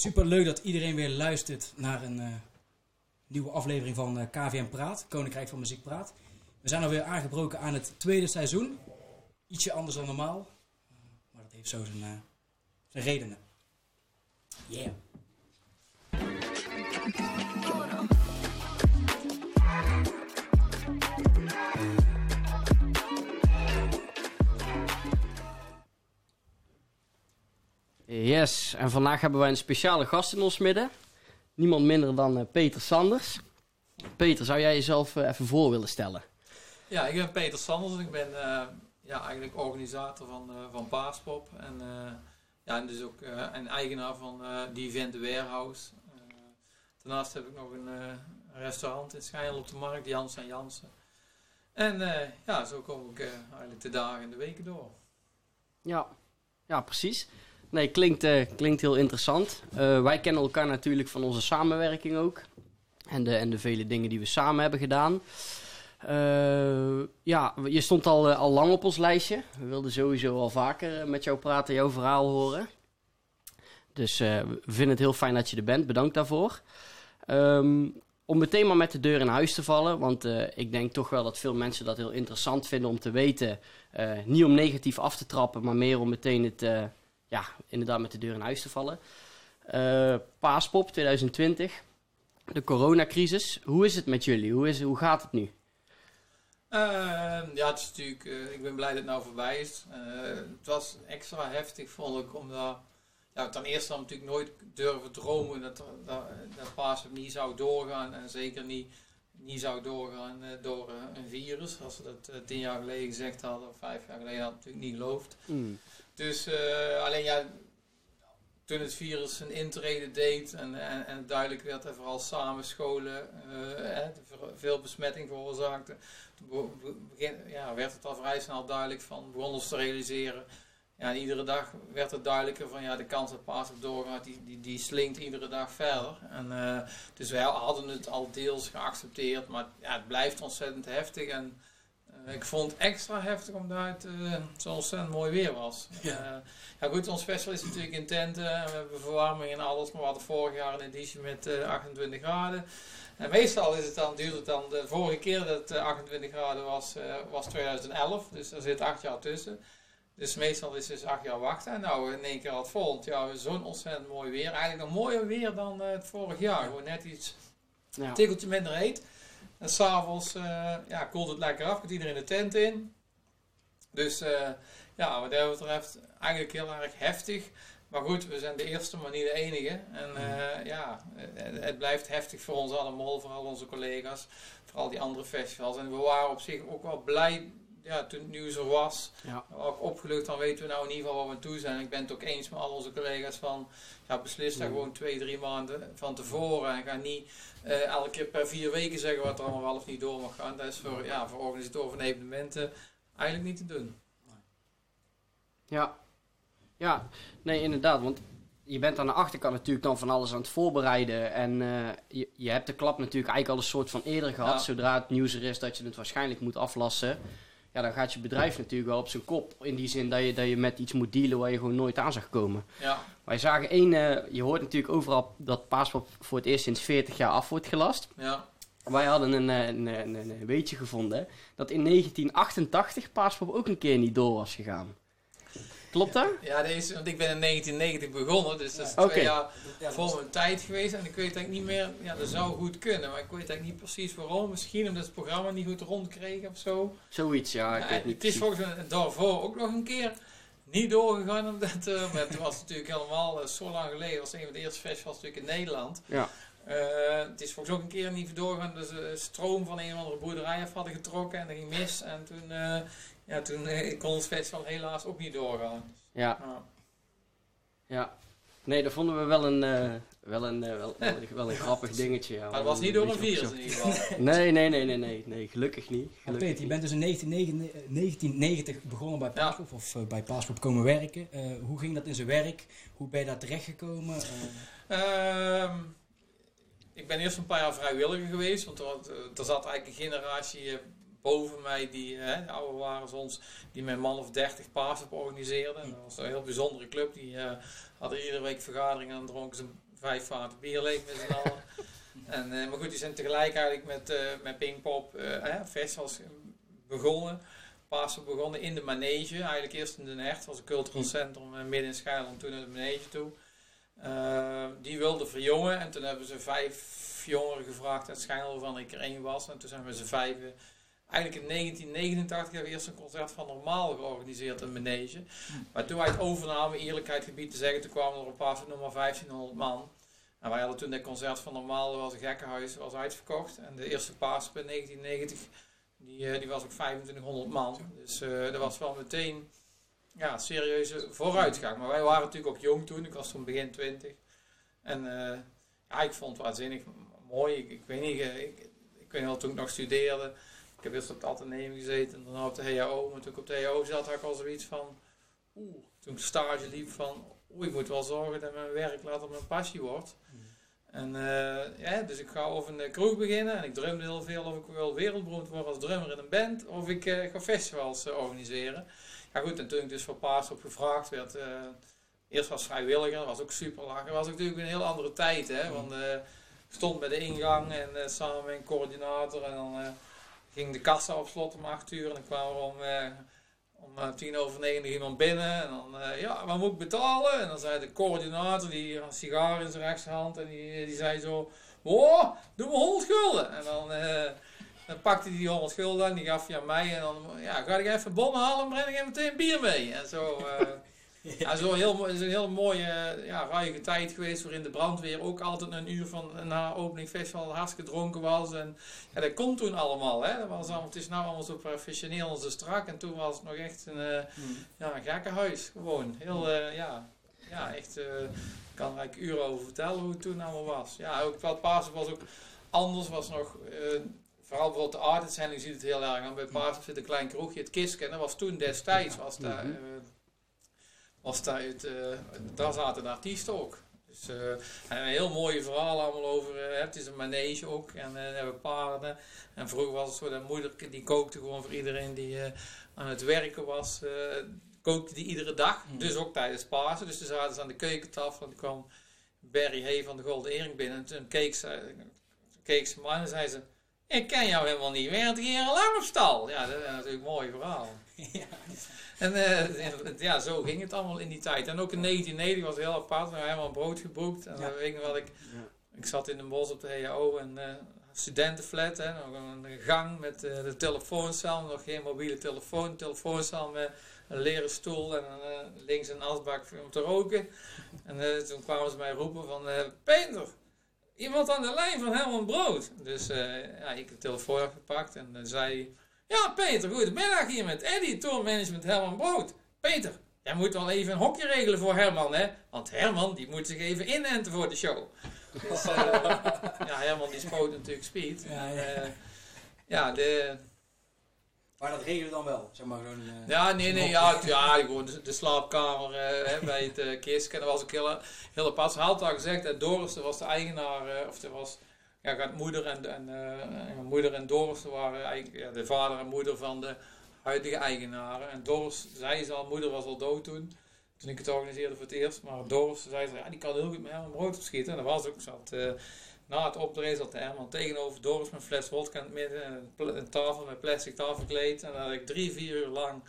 Super leuk dat iedereen weer luistert naar een eh, nieuwe aflevering van eh, KVM Praat, Koninkrijk van Muziek Praat. We zijn alweer aangebroken aan het tweede seizoen. Ietsje anders dan normaal, eh, maar dat heeft zo zijn, zijn redenen. Yeah. Yes, en vandaag hebben wij een speciale gast in ons midden. Niemand minder dan eh, Peter Sanders. Peter, zou jij jezelf eh, even voor willen stellen? Ja, ik ben Peter Sanders. Ik ben eh, ja, eigenlijk organisator van, van Paaspop. En, ja, en dus ook eh, en eigenaar van die Event Warehouse. Eh, daarnaast heb ik nog een restaurant in Schijnel op de markt, Jans en Jansen. En ja, zo kom ik eigenlijk de dagen en de weken door. Ja, ja precies. Nee, klinkt, eh, klinkt heel interessant. Eh, wij kennen elkaar natuurlijk van onze samenwerking ook. En de, en de vele dingen die we samen hebben gedaan. Eh, ja, je stond al, al lang op ons lijstje. We wilden sowieso al vaker met jou praten, jouw verhaal horen. Dus we vinden het heel fijn dat je er bent. Bedankt daarvoor. Ehm, om meteen maar met de deur in huis te vallen. Want ik denk toch wel dat veel mensen dat heel interessant vinden om te weten. Niet om negatief af te trappen, maar meer om meteen het, ja, inderdaad met de deur in huis te vallen. Eh, Paaspop 2020. De coronacrisis. Hoe is het met jullie? Hoe, is, hoe gaat het nu? Ehm, ja, het is natuurlijk, eh, ik ben blij dat het nou voorbij is. Eh, het was extra heftig, vond ik, omdat ja, ten eerste had natuurlijk nooit durven dromen dat, dat, dat Pasen niet zou doorgaan. En zeker niet, niet zou doorgaan door een virus. Als ze dat tien jaar geleden gezegd hadden, of vijf jaar geleden, had ik natuurlijk niet geloofd. Dus eh, alleen ja, toen het virus zijn intrede deed en, en, en duidelijk werd en vooral samen scholen eh, veel besmetting veroorzaakte, ja, werd het al vrij snel duidelijk van, begon ons te realiseren. Ja, iedere dag werd het duidelijker van ja, de kans dat paas op doorgaat, die, die, die slinkt iedere dag verder. En, eh, dus wij hadden het al deels geaccepteerd, maar ja, het blijft ontzettend heftig. En ik vond het extra heftig omdat het eh, zo ontzettend mooi weer was. Ja. Eh, ja goed, ons festival is natuurlijk in tenten en we hebben verwarming en alles, maar we hadden vorig jaar een editie met eh, 28 graden. En meestal is het dan, duurt het dan, de vorige keer dat het eh, 28 graden was, eh, was 2011, dus er zit acht jaar tussen. Dus meestal is het dus acht jaar wachten. En nou, in één keer had volgend jaar zo'n ontzettend mooi weer. Eigenlijk nog mooier weer dan eh, het vorig jaar. Gewoon net iets Ja. tikkeltje minder heet. En s'avonds uh, ja, koelt het lekker af, komt iedereen de tent in. Dus eh, ja, wat dat betreft eigenlijk heel erg heftig. Maar goed, we zijn de eerste, maar niet de enige. En eh, ja, het, het blijft heftig voor ons allemaal, voor al onze collega's, voor al die andere festivals. En we waren op zich ook wel blij ja, toen het nieuws er was. Ja. Ook opgelucht, dan weten we nou in ieder geval waar we toe zijn. Ik ben het ook eens met al onze collega's van, ja, beslis daar Mm. gewoon twee, drie maanden van tevoren. En ga niet eh, elke keer per vier weken zeggen wat er allemaal wel of niet door mag gaan. Dat is voor, ja, voor organisatoren van evenementen eigenlijk niet te doen. Ja. Ja, nee, inderdaad. Want je bent aan de achterkant natuurlijk dan van alles aan het voorbereiden. En eh, je, je hebt de klap natuurlijk eigenlijk al een soort van eerder gehad. Ja. Zodra het nieuws er is dat je het waarschijnlijk moet aflassen. Ja, dan gaat je bedrijf natuurlijk wel op zijn kop. In die zin dat je, dat je met iets moet dealen waar je gewoon nooit aan zag komen. Ja, Wij zagen één, eh, je hoort natuurlijk overal dat Paaspop voor het eerst sinds 40 jaar af wordt gelast. ja. Wij hadden een, eh, een, een, een, een weetje gevonden dat in 1988 Paaspop ook een keer niet door was gegaan. Klopt dat? ja deze, want ik ben in 1990 begonnen, dus dat is twee jaar Ja, voor mijn tijd geweest. En ik weet eigenlijk niet meer, ja, dat zou goed kunnen, maar ik weet eigenlijk niet precies waarom. Misschien omdat het programma niet goed rondkreeg of zo. Zoiets, ja. Ik Ja, weet niet het is volgens mij daarvoor ook nog een keer niet doorgegaan. Omdat, eh, maar toen was het natuurlijk helemaal eh, zo lang geleden. was een van de eerste festivals natuurlijk in Nederland. Ja. Eh, het is volgens mij ook een keer niet doorgegaan. Dus de stroom van een of andere boerderij af hadden getrokken en er ging mis. En toen, ja, toen eh, kon het festival helaas ook niet doorgaan. Ja, Ja. ja. Nee, dat vonden we wel een, eh, wel een, eh, wel, wel, wel een grappig dingetje. Ja. Maar het was niet door een virus in ieder geval. Nee, nee, nee, nee, nee, nee, gelukkig niet. Gelukkig Peter, je bent dus in 1999 eh, 1990 begonnen bij Paaspop of bij Paaspop komen werken. Eh, hoe ging dat in zijn werk? Hoe ben je daar terechtgekomen? Ehm, ik ben eerst een paar jaar vrijwilliger geweest, want er, er zat eigenlijk een generatie boven mij, die eh, ouder waren als ons, die met een man of dertig paas op organiseerden. En dat was een heel bijzondere club. Die eh, hadden iedere week vergaderingen en dronken ze vijf vaten bier leeg met z'n allen. En, eh, maar goed, die zijn tegelijk eigenlijk met, eh met Pinkpop eh, festivals begonnen. Pasen begonnen in de manege. Eigenlijk eerst in Den Hert, was een cultureel centrum midden in Schijland, toen naar de manege toe. Eh, die wilden verjongen en toen hebben ze vijf jongeren gevraagd uit Schijndel waarvan ik er één was. En toen zijn we ze vijf... Eigenlijk in 1989 hebben we eerst een concert van Normaal georganiseerd in Manege. Maar toen wij het overnamen, eerlijkheid gebied te zeggen, toen kwamen er op nog maar 1500 man. En wij hadden toen dat concert van Normaal, dat was een gekkenhuis, was uitverkocht. En de eerste paas in 1990, die, eh, die was ook 2500 man. Dus eh, dat was wel meteen ja, serieuze vooruitgang. Maar wij waren natuurlijk ook jong toen, ik was toen begin 20. En eh, ja, ik vond het waanzinnig mooi. Ik, weet niet, ik, ik weet wel toen ik nog studeerde. Ik heb eerst op het ateneum gezeten en daarna op de HAO. Maar toen ik op de HAO zat, had ik al zoiets van... Oeh, toen ik stage liep van... Oeh, ik moet wel zorgen dat mijn werk later mijn passie wordt. En eh, ja, dus ik ga of een kroeg beginnen. En ik drumde heel veel of ik wil wereldberoemd worden als drummer in een band. Of ik eh, ga festivals eh, organiseren. Ja goed, en toen ik dus voor Paas op gevraagd werd... eerst was vrijwilliger, dat was ook super laag. Dat was natuurlijk een heel andere tijd, hè. Want eh, ik stond bij de ingang en samen met een coördinator. En dan... ging de kassa op slot om 8 uur en dan kwam er om, eh, om eh, tien over negen iemand binnen. En dan, eh, ja, wat moet ik betalen? En dan zei de coördinator, die had een sigaar in zijn rechterhand en die, die zei zo, oh, doe me 100 gulden. En dan, eh, dan pakte hij die 100 gulden en die gaf hij aan mij. En dan, ja, ga ik even bommen halen en breng ik meteen bier mee. En zo... ja, heel, het is een heel mooie, ja, ruige tijd geweest waarin de brandweer ook altijd een uur van na opening festival hartstikke dronken was. En ja, dat kon toen allemaal, hè. Dat was allemaal, het is nou allemaal zo professioneel en zo strak. En toen was het nog echt een, eh, ja, een gekkenhuis, gewoon. Heel, eh, ja, ja, echt, ik kan er eigenlijk uren over vertellen hoe het toen allemaal was. Ja, ook wat Pasen was ook anders, was nog... Vooral bijvoorbeeld de artsendeling ziet het heel erg aan. Bij Pasen zit een klein kroegje, het Kiske. En dat was toen destijds, was daar, Mhm. Was daar het, eh, daar zaten de artiesten ook. Dus eh, en een heel mooie verhaal allemaal over, eh, het is een manege ook en we hebben paarden. En vroeger was het zo dat moeder die kookte gewoon voor iedereen die aan het werken was, kookte die iedere dag. Mhm. Dus ook tijdens Pasen. Dus toen zaten ze aan de keukentafel en toen kwam Barry Hay van de Golden Erik binnen. En toen keek ze, keek ze me aan en zei ze, ik ken jou helemaal niet, werkt hier al lang op stal? Ja, dat is natuurlijk een mooi verhaal. Ja. En eh, ja, zo ging het allemaal in die tijd. En ook in 1990 was het heel apart. We hebben helemaal brood geboekt. En Ja. weet ik wel, ik, ik zat in de bos op de HAO, een eh, studentenflat. Hè, nog een gang met eh, de telefooncel, nog geen mobiele telefoon. telefooncel met een leren stoel en een, links een asbak om te roken. En toen kwamen ze mij roepen van, Peter, iemand aan de lijn van Helmond Brood. Dus ja, ik heb de telefoon afgepakt en zei ja Peter, goedemiddag hier met Eddie, tourmanagement Helmond Brood. Peter, jij moet wel even een hokje regelen voor Herman, hè? Want Herman, die moet zich even inenten voor de show. Dus ja, Herman die spoot natuurlijk speed. Ja, ja. Eh, ja, de, Maar dat regelde dan wel, zeg maar gewoon... eh, ja, nee, nee, ja, het- ja gewoon de, de slaapkamer eh, hè, bij het uh, kistje. En dat was ook heel, apart. Ze had al gezegd dat Doris, dat was de eigenaar, of dat was, ja, gaat moeder en, eh, en moeder en Doris waren eigenlijk ja, de vader en moeder van de huidige eigenaren. En Doris, ze al, moeder was al dood toen, toen ik het organiseerde voor het eerst. Maar Doris zei ze, ja, die kan heel goed met hem brood opschieten. En dat was ook, zat, eh, na het optreden zat Herman tegenover Doris met een fles wodka in het midden, en een, een tafel met plastic tafelkleed. En dan had ik drie, vier uur lang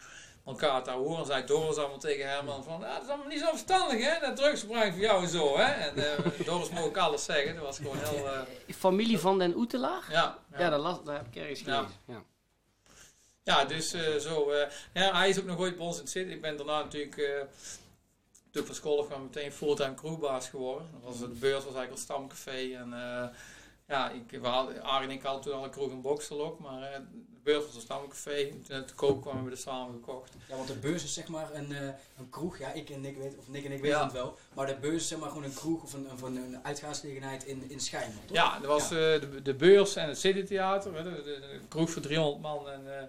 elkaar te horen. En zei Doris allemaal tegen Herman van, ja, dat is allemaal niet zo verstandig hè, dat drugsgebruik voor jou en zo hè. En eh, Doris mocht ook alles zeggen, dat was gewoon heel, eh, Familie van den Oetelaar? ja. Ja, dat, las, dat heb ik ergens Ja. gelezen. Ja. Ja, dus eh, zo. eh, ja, hij is ook nog ooit bij ons in het zitten. Ik ben daarna natuurlijk. eh toen van school kwam meteen fulltime crewbaas geworden. Dat was, de beurs was eigenlijk al stamcafé. En eh, ja, ik, we hadden, Arie en ik hadden toen al een kroeg in Boksel ook. Maar de beurs was een stamcafé. En toen te koop kwamen we er samen gekocht. Ja, want de beurs is zeg maar een, eh, een kroeg. Ja, ik en Nick weet, of Nick en ik weten Ja. het wel. Maar de beurs is zeg maar gewoon een kroeg of een, een, een uitgaansgelegenheid in, in Schijnland, toch? Ja, dat was eh, de, de beurs en het Citytheater. hè, De, de, de kroeg voor 300 man. En eh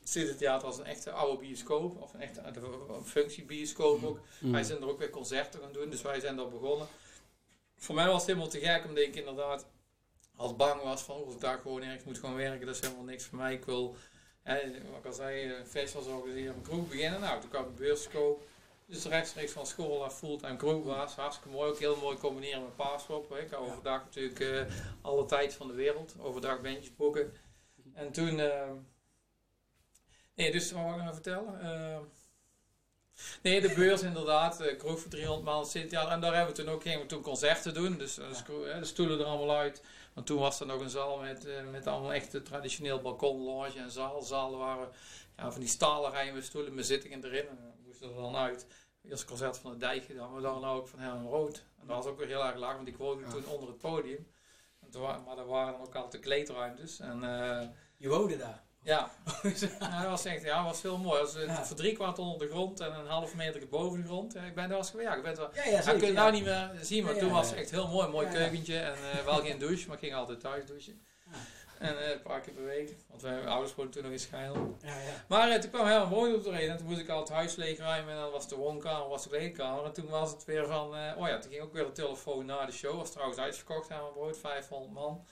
het Citytheater was een echte oude bioscoop. Of een echte een functiebioscoop ook. Mm. Wij zijn er ook weer concerten gaan doen, dus wij zijn daar begonnen. Voor mij was het helemaal te gek, omdat ik inderdaad als bang was van, oh, ik daar gewoon ergens moet gaan werken, dat is helemaal niks voor mij. Ik wil, hè, wat ik al zei, eh, festivals organiseren, een kroeg beginnen. Nou, toen kwam de beurskoop. Dus rechtstreeks van school naar fulltime crew was. Hartstikke mooi. Ook heel mooi combineren met paaspop. hè. Ik had overdag natuurlijk eh, alle tijd van de wereld. Overdag bandjes boeken. En toen... eh, nee, dus wat wou ik nou vertellen? Nee, de beurs inderdaad. eh kroeg voor 300 man. Ja, en daar hebben we toen ook, gingen we toen concerten doen. Dus eh, de stoelen er allemaal uit. Want toen was er nog een zaal met, eh, met allemaal echt traditioneel balkon, lounge en zaal. Zalen waren ja, van die stalen rijen met stoelen met zittingen erin. En moesten er dan uit. Eerst concert van de Dijk gedaan, maar dan ook van Herman Rood. En dat was ook weer heel erg laag, want die woonde Ja. toen onder het podium. Toen, maar er waren ook altijd kleedruimtes. En Je woonde daar. Ja, ja, dat was echt, ja, was heel mooi. Dat was, eh, Ja. Voor drie kwart onder de grond en een half meter boven de grond. Ja, ik ben daar was geweest. Ja, ik ben wel, Ja, ja, zeker. kun je nou niet meer zien, maar toen was het echt heel mooi. Mooi keukentje en eh, wel geen douche, maar ik ging altijd thuis douchen. En eh, een paar keer per week, want mijn ouders woonden toen nog in Schijl. Ja, ja. Maar eh, toen kwam helemaal mooi op de reden en toen moest ik al het huis leegruimen en dan was de woonkamer, was de kleedkamer. En toen was het weer van, eh, oh ja, toen ging ook weer de telefoon na de show. Was trouwens uitverkocht aan mijn brood, 500 man.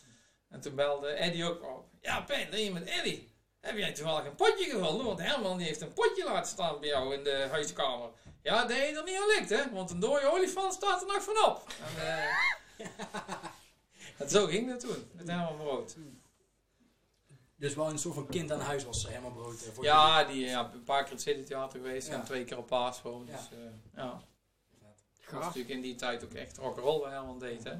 En toen belde Eddie ook op. Ja, Pijn, ben je met Eddie? Heb jij toevallig een potje gevonden? Want Herman die heeft een potje laten staan bij jou in de huiskamer. Ja, dat je er niet aan ligt, hè? Want een dode olifant staat er nog vanop. En, eh, en zo ging dat toen, met Herman Brood. Dus wel een soort van kind aan huis was helemaal brood. eh, voor. Ja, die ja, een paar keer in het City Theater geweest Ja. en twee keer op Paasboom. Dus Ja. ja. ja. Dat was natuurlijk in die tijd ook echt rock'n'roll waar Herman deed, hè?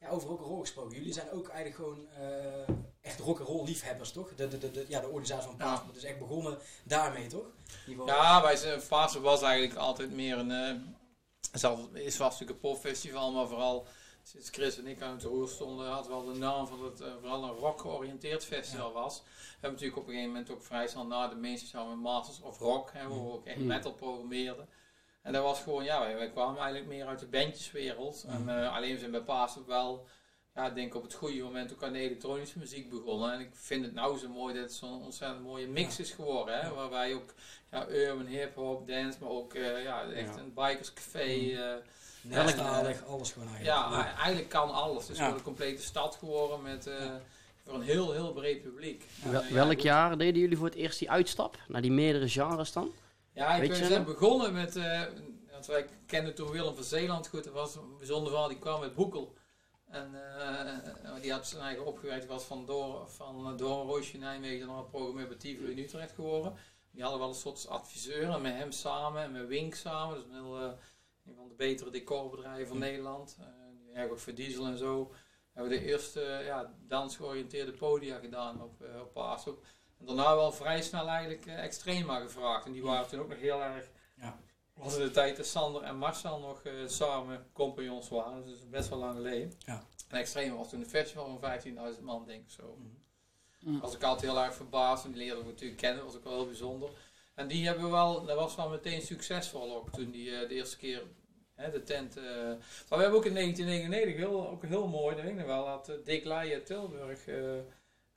Ja, over rock'n'roll gesproken. Jullie zijn ook eigenlijk gewoon eh, echt rock'n'roll liefhebbers, toch? De, de, de, de- ja, de organisatie van Ja. Paaspoort is echt begonnen daarmee, toch? Ja, wij zijn, Fase was eigenlijk altijd meer een. eh, het is altijd- is was natuurlijk een popfestival, maar vooral sinds Chris en ik aan het roer stonden, had wel de naam van het eh, vooral een rock georiënteerd festival was. We hebben natuurlijk op een gegeven moment ook vrij snel na de mainstage met Masters of Rock, hè, waar we ook echt Mm. metal programmeerden. En dat was gewoon, ja, wij, wij kwamen eigenlijk meer uit de bandjeswereld. En eh, alleen we zijn bij Paas ook wel, ja, ik denk op het goede moment ook aan de elektronische muziek begonnen. En ik vind het nou zo mooi dat het zo'n ontzettend mooie mix is geworden, hè, Ja. waarbij ook ja, urban, hip-hop, dance, maar ook eh, ja, echt Ja. een bikerscafé. Mm. Nederlandstalig, alles gewoon eigenlijk. ja, eigenlijk kan alles. Het is gewoon een complete stad geworden met eh, Ja. voor een heel, heel breed publiek. Wel- welk jaar deden jullie voor het eerst die uitstap naar die meerdere genres dan? Ja, ik zijn nog? begonnen met, eh, want wij kenden toen Willem van Zeeland goed, dat was een bijzonder verhaal, die kwam met Boekel. En eh, die had zijn eigen opgewerkt, die was van Door, van Door Roosje Nijmegen naar programmeur bij Tivoli in Utrecht geworden. Die hadden wel een soort adviseur en met hem samen en met Wink samen, dus een, heel, eh, een van de betere decorbedrijven van Nederland. Eh, die werken ook voor Diesel en zo. Hebben we de eerste eh, ja, dansgeoriënteerde podia gedaan op, eh op Paasop. En daarna wel vrij snel eigenlijk eh, Extrema gevraagd. En die waren toen ook nog heel erg... Ja. Was in de tijd dat Sander en Marcel nog eh, samen compagnons waren. Dus best wel lang geleden. Ja. En Extrema was toen een festival van 15.000 man, denk ik zo. Mhm. Was ik altijd heel erg verbaasd. En die leerden we natuurlijk kennen. Dat was ook wel heel bijzonder. En die hebben we wel... Dat was wel meteen succesvol ook. Toen die eh, de eerste keer... hè, de tent... eh, maar we hebben ook in 1999, heel, ook heel mooi, dat weet ik nog wel, had Dick uit Tilburg eh,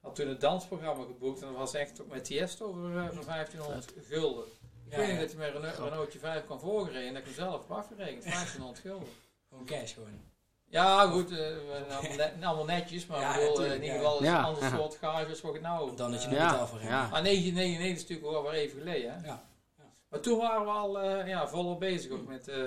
had toen het dansprogramma geboekt. En dat was echt ook met Tiesto voor, eh, voor 1500 gulden. Ik Ja, weet niet ja. dat hij met een Renault- Renaultje 5 kan voorgereden en dat ik hem zelf heb afgerekend. 1500 gulden. Gewoon cash gewoon. Ja, goed, eh, allemaal, net- allemaal netjes, maar Ja, ik bedoel, eh, in ieder geval is een ander soort gage als wat ik nou Dan dat je eh, niet Ja, betaalt voor hem. ja. Maar 1999 is natuurlijk wel weer even geleden. Hè? Ja. Ja. Maar toen waren we al eh, ja, volop bezig ook met, eh,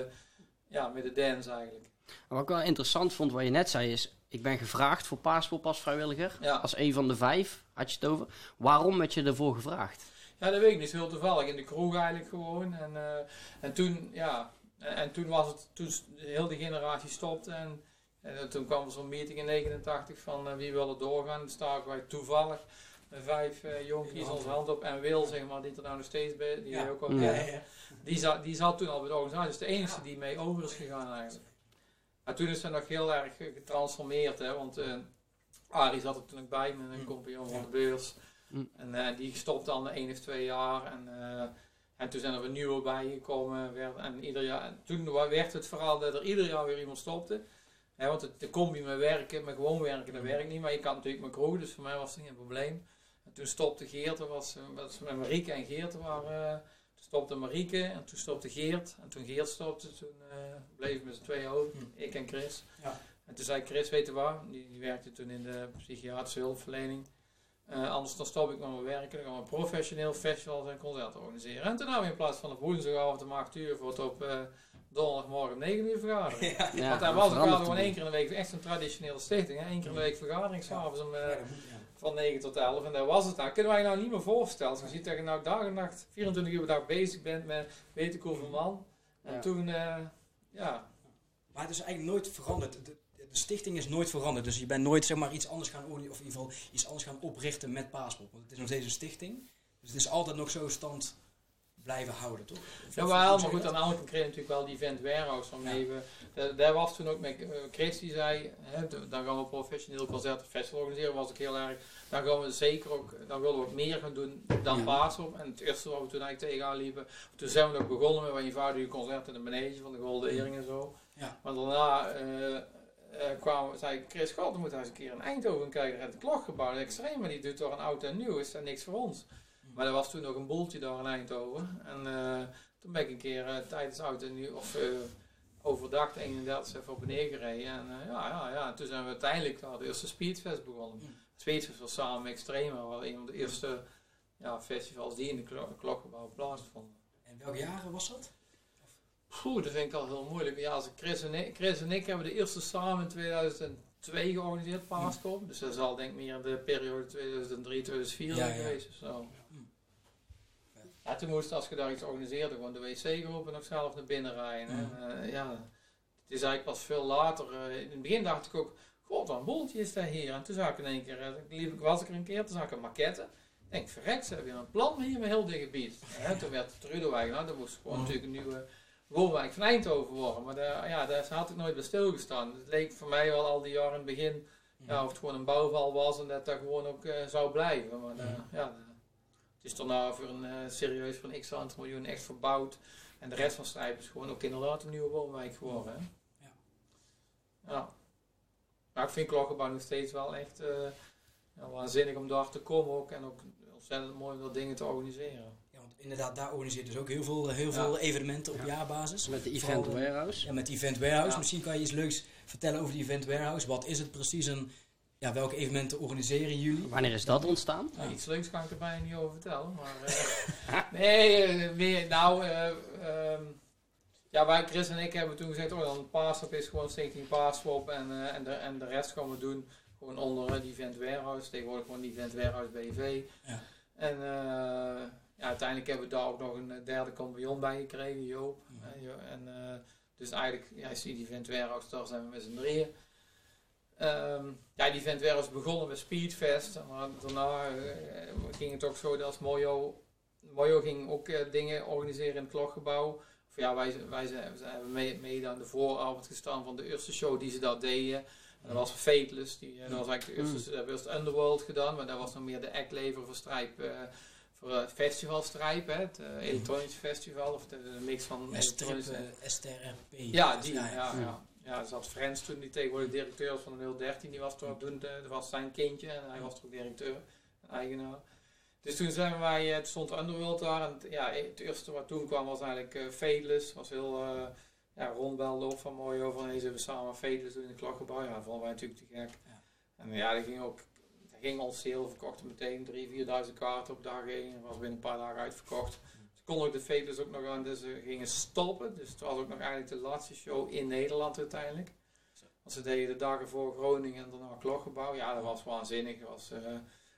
ja, met de dance eigenlijk. Wat ik wel interessant vond, wat je net zei, is... Ik ben gevraagd voor Paaspop als vrijwilliger. Ja. Als een van de vijf, had je het over. Waarom werd je ervoor gevraagd? Ja, dat weet ik niet. Heel toevallig in de kroeg eigenlijk gewoon. En, eh, en toen, ja, en, en toen was het, toen heel de generatie stopte. En, en toen kwam er zo'n meeting in 89 van eh, wie wil er doorgaan. Dan staken wij toevallig met vijf eh jonkies onze hand op. En Wil, zeg maar, die er nou nog steeds bij, die Ja. ook al. Ja, kennen. ja, ja. Die, zat, die zat toen al bij de organisatie. Dus de enige die mee over is gegaan eigenlijk. Maar toen is ze nog heel erg getransformeerd. Hè, want eh Arie zat er toen ook bij met een Mm. compagnon van de beurs. Mm. En eh, die stopte dan één of twee jaar. En, eh, en toen zijn er weer nieuwe bijgekomen. Werd, en, ieder jaar, en toen werd het vooral dat er ieder jaar weer iemand stopte. Hè, want het, de combi met werken, met gewoon werken, dat werkt niet. Maar je kan natuurlijk met crew, dus voor mij was het geen probleem. En toen stopte Geert, was, was met Marieke en Geert waren... toen stopte Marieke en toen stopte Geert. En toen Geert stopte, toen eh bleef met z'n tweeën over. Hm. Ik en Chris. Ja. En toen zei Chris, weet je waar? Die, die werkte toen in de psychiatrische hulpverlening. Eh, anders dan stop ik met mijn werk en dan gaan we professioneel festivals en concerten organiseren. En toen hebben we in plaats van op woensdagavond om 8 uur voor het op eh, donderdagmorgen om 9 uur vergaderen. Ja, Ja, Want daar dat was het verandert gewoon één keer in de week echt een traditionele stichting. Hè? Eén keer in de week vergadering, s'avonds om, eh, van 9 tot 11. En dat was het nou. Kunnen wij nou niet meer voorstellen. Als je ziet dat je nou dag en nacht 24 uur per dag bezig bent met weten hoeveel man. En Ja. toen, eh, ja, Maar het is eigenlijk nooit veranderd. De, de stichting is nooit veranderd. Dus je bent nooit zeg maar, iets anders gaan of in ieder geval iets anders gaan oprichten met Paaspop. Want het is nog steeds een stichting. Dus het is altijd nog zo stand blijven houden, toch? Of- Ja, of- wel, hoe maar je goed, aan de andere kant kreeg je natuurlijk wel die event warehouse waarmee we... da- Daar was toen ook met uh, Chris die zei, hè, dan gaan we professioneel concert of festival organiseren, was ook heel erg... Dan gaan we zeker ook, dan willen we ook meer gaan doen dan Ja. En het eerste wat we toen eigenlijk tegenaan liepen, toen zijn we nog begonnen met wat eenvoudige concerten in de manege van de Golden Earring en zo. Ja. Maar daarna eh, eh, kwamen, zei Chris, god, dan moet hij eens een keer in Eindhoven kijken, het klokgebouw, extreem, maar die doet toch een oud en nieuw, is dat niks voor ons. Maar er was toen nog een boeltje daar in Eindhoven. En eh, toen ben ik een keer eh, tijdens oud en nieuw, of eh, overdag de 31 even op en neer gereden. En ja, ja, ja, en toen zijn we uiteindelijk het eerste Speedfest begonnen. Speedfest was samen met Extrema, was een van de eerste ja, festivals die in de klo- klokgebouw plaatsvonden. En welke jaren was dat? Poeh, dat vind ik al heel moeilijk. Ja, Chris, en ik, Chris en ik hebben de eerste samen in 2002 georganiseerd, Paaskop. Dus dat zal denk ik meer de periode 2003, 2004 Ja, geweest zo. Ja, toen moest, als je daar iets organiseerde, gewoon de wc geroepen en nog zelf naar binnen rijden. Hmm. En, eh, ja, het is eigenlijk pas veel later. eh, in het begin dacht ik ook, god, wat een boeltje is dat hier. En toen zag ik in één keer, eh, liep ik was ik er een keer, toen zag ik een maquette. Ik denk, verrekt, ze hebben hier een plan hier met heel dit gebied. En toen werd Trudowijk, nou, dat moest gewoon Hmm. natuurlijk een nieuwe woonwijk van Eindhoven worden. Maar daar, ja, daar had ik nooit bij stilgestaan. Het leek voor mij wel al die jaren in het begin, ja, of het gewoon een bouwval was en dat dat gewoon ook zou blijven. Maar Ja. Is daarna voor een eh, serieus voor een x aantal miljoen echt verbouwd. En de rest van Strijp is gewoon ook inderdaad een nieuwe woonwijk geworden. Hè? Ja. ja. Maar ik vind Klokkenbouw nog steeds wel echt eh, ja, waanzinnig om daar te komen ook. En ook ontzettend mooi om dat dingen te organiseren. Ja, want inderdaad, daar organiseert dus ook heel veel, heel Ja. veel evenementen op Ja. jaarbasis. Met de Event Vooral, eh, Warehouse. Ja, met die Event Warehouse. Ja. Misschien kan je iets leuks vertellen over die Event Warehouse. Wat is het precies en ja, welke evenementen organiseren jullie? Wanneer is dat ontstaan? Nou, iets leuks kan ik er bijna niet over vertellen. Maar, eh, nee, eh, meer, nou, eh, ehm, ja, wij, Chris en ik hebben toen gezegd, oh, dan Paasop is gewoon Stichting Paasswap en, eh, en, de, en de rest gaan we doen gewoon onder eh, die Event Warehouse. Tegenwoordig gewoon die Event Warehouse BV. Ja. En eh, ja, uiteindelijk hebben we daar ook nog een eh, derde compagnon bij gekregen, Joop. Eh, Jo- en, eh, dus eigenlijk, ja, is die Event Warehouse, daar zijn we met z'n drieën. Ehm, ja, die event was begonnen met Speedfest. Maar daarna eh, ging het ook zo dat Mojo... Mojo ging ook eh, dingen organiseren in het klokgebouw. Of ja, wij, wij zijn, we hebben mee, mede aan de vooravond gestaan van de eerste show die ze daar deden. En dat was Fateless. Die, eh, dat was eigenlijk de eerste, dat we eerst Underworld gedaan. Maar dat was nog meer de act-lever voor Strijp... voor eh, Festival Strijp, hè, het eh, elektronisch festival. Of de, de mix van elektronische... STRP. Ja, die. Ja, ja. ja, Ja. er zat Frans toen, die tegenwoordig directeur was van de 013. Die was toen, toen dat was zijn kindje en hij was toch directeur, eigenaar. Dus toen zijn wij, eh, toen stond Underworld daar. En t- ja, het eerste wat toen kwam was eigenlijk eh Fateless. Was heel, eh ja, Ron belde op van mooi over. En hey, zullen we samen Fateless doen in het klokgebouw? Ja, dat vonden wij natuurlijk te gek. Ja. En ja, dat ging ook, dat ging ons heel verkochten meteen 3.000, 4.000 kaarten op dag 1. Dat was binnen een paar dagen uitverkocht. Konden ook de Fateless ook nog aan, dus ze gingen stoppen. Dus het was ook nog eigenlijk de laatste show in Nederland uiteindelijk. Want ze deden de dagen voor Groningen en daarna Klokgebouw. Ja, dat was waanzinnig. Dat was, eh,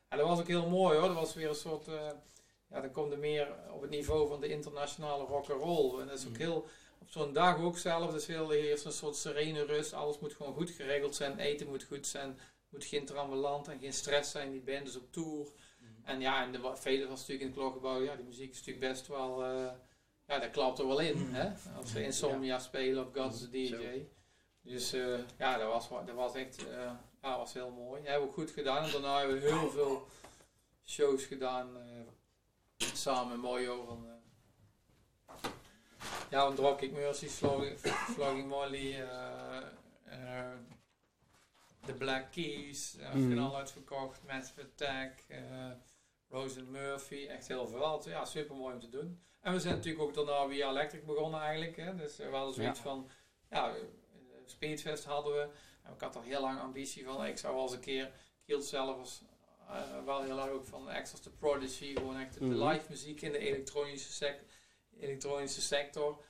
en dat was ook heel mooi hoor. Dat was weer een soort, eh, ja, dan komt er meer op het niveau van de internationale rock'n'roll. En dat is ook Mm. heel, op zo'n dag ook zelf, dus heel, eerst een soort serene rust. Alles moet gewoon goed geregeld zijn. Eten moet goed zijn. moet geen trammeland en geen stress zijn. Die band is op tour. En ja, en de wa- vele was natuurlijk in het klokgebouw, ja, die muziek is natuurlijk best wel, eh, ja, dat klapt er wel in, Mm. hè. Als ze Insomnia spelen of God is the DJ. Zo. Dus eh, ja, dat was, wa- dat was echt, eh, ja, was heel mooi. Dat hebben we ook goed gedaan. En daarna hebben we heel veel shows gedaan, eh, samen met Mojo van, eh, ja, van Dropkick Mercy, Flogging, Molly, eh, eh, The Black Keys, uh, Mhm. finaal uitverkocht, Massive Attack, eh Rose and Murphy, echt heel veel. Ja, super mooi om te doen. En we zijn natuurlijk ook daarna via Electric begonnen eigenlijk. Hè. Dus we hadden zoiets Ja. van, ja, eh, Speedfest hadden we. En ik had al heel lang ambitie van, ik zou wel eens een keer, ik hield zelf eh, wel heel erg ook van Access to Prodigy, gewoon echt de Mhm. live muziek in de elektronische, sec- elektronische sector.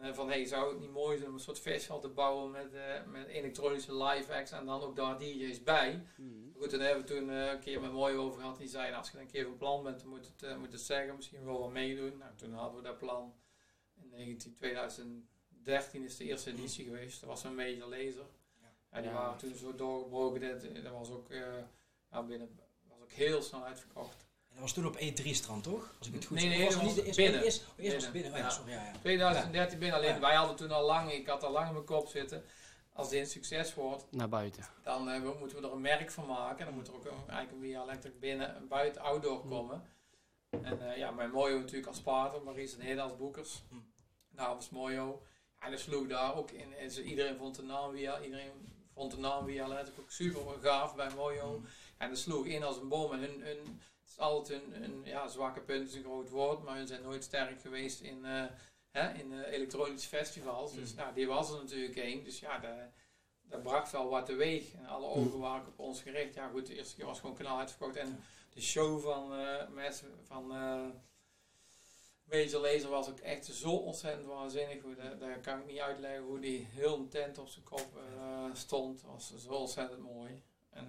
Eh, van hey, zou het niet mooi zijn om een soort festival te bouwen met, eh, met elektronische live acts en dan ook daar DJ's bij. Mhm. Goed, toen hebben we toen eh, een keer met Mooi over gehad. Die zei, nou, als je een keer van plan bent, dan moet het, eh, moet het zeggen. Misschien wel wat meedoen. Nou, toen hadden we dat plan. In 19, 2013 is de eerste editie geweest. Dat was een major laser. Ja, die Ja. waren toen zo doorgebroken. Dat, dat was ook, eh, ja, binnen, was ook heel snel uitverkocht. En dat was toen op E3-strand, toch? Als ik het goed Nee, zeg. nee, was het was niet de eerste? binnen. Eerst, oh, eerst was het binnen. Binnen, Oh, ja, ja. sorry, ja, ja. 2013 binnen alleen. Ja. Wij hadden toen al lang, ik had al lang in mijn kop zitten. Als dit een succes wordt, Naar buiten. dan eh, moeten we er een merk van maken. En dan moet er ook een, eigenlijk Electric binnen en buiten outdoor komen. En eh, ja, mijn Mojo natuurlijk als partner, Maries en Hede als boekers. Hm. Nou, was Mojo. Ja, en dat sloeg daar ook in. En ze- iedereen vond de naam Via, iedereen vond de naam Via Electric ook super gaaf bij Mojo. Hm. En dat sloeg in als een bom. En hun, is altijd hun ja, zwakke punt is een groot woord, maar hun zijn nooit sterk geweest in, eh, hè, in eh, elektronische festivals. Dus Mm. nou, die was er natuurlijk één. Dus ja, dat, dat bracht wel wat teweeg. En alle ogen waren op ons gericht. Ja goed, de eerste keer was gewoon kanaal uitverkocht. En de show van eh, mensen van Major Laser was ook echt zo ontzettend waanzinnig. Hoe dat, dat kan ik niet uitleggen hoe die heel een tent op zijn kop eh, stond. Was zo ontzettend mooi. En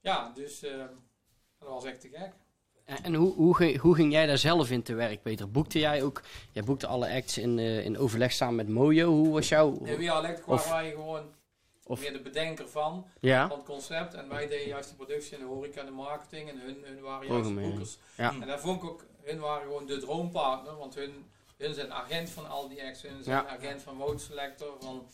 ja, dus dat was echt te gek. En, en hoe, hoe, ging, hoe ging jij daar zelf in te werk, Peter? Boekte jij ook, jij boekte alle acts in, eh, in overleg samen met Mojo. Hoe was jouw... En via Electric Of- waren wij gewoon of- meer de bedenker van, Ja? van het concept. En wij deden juist de productie en de horeca en de marketing. En hun, hun waren juist de boekers. Ja. En daar vond ik ook, hun waren gewoon de droompartner. Want hun, hun zijn agent van al die acts. Hun zijn Ja. agent van Mode Selector, van,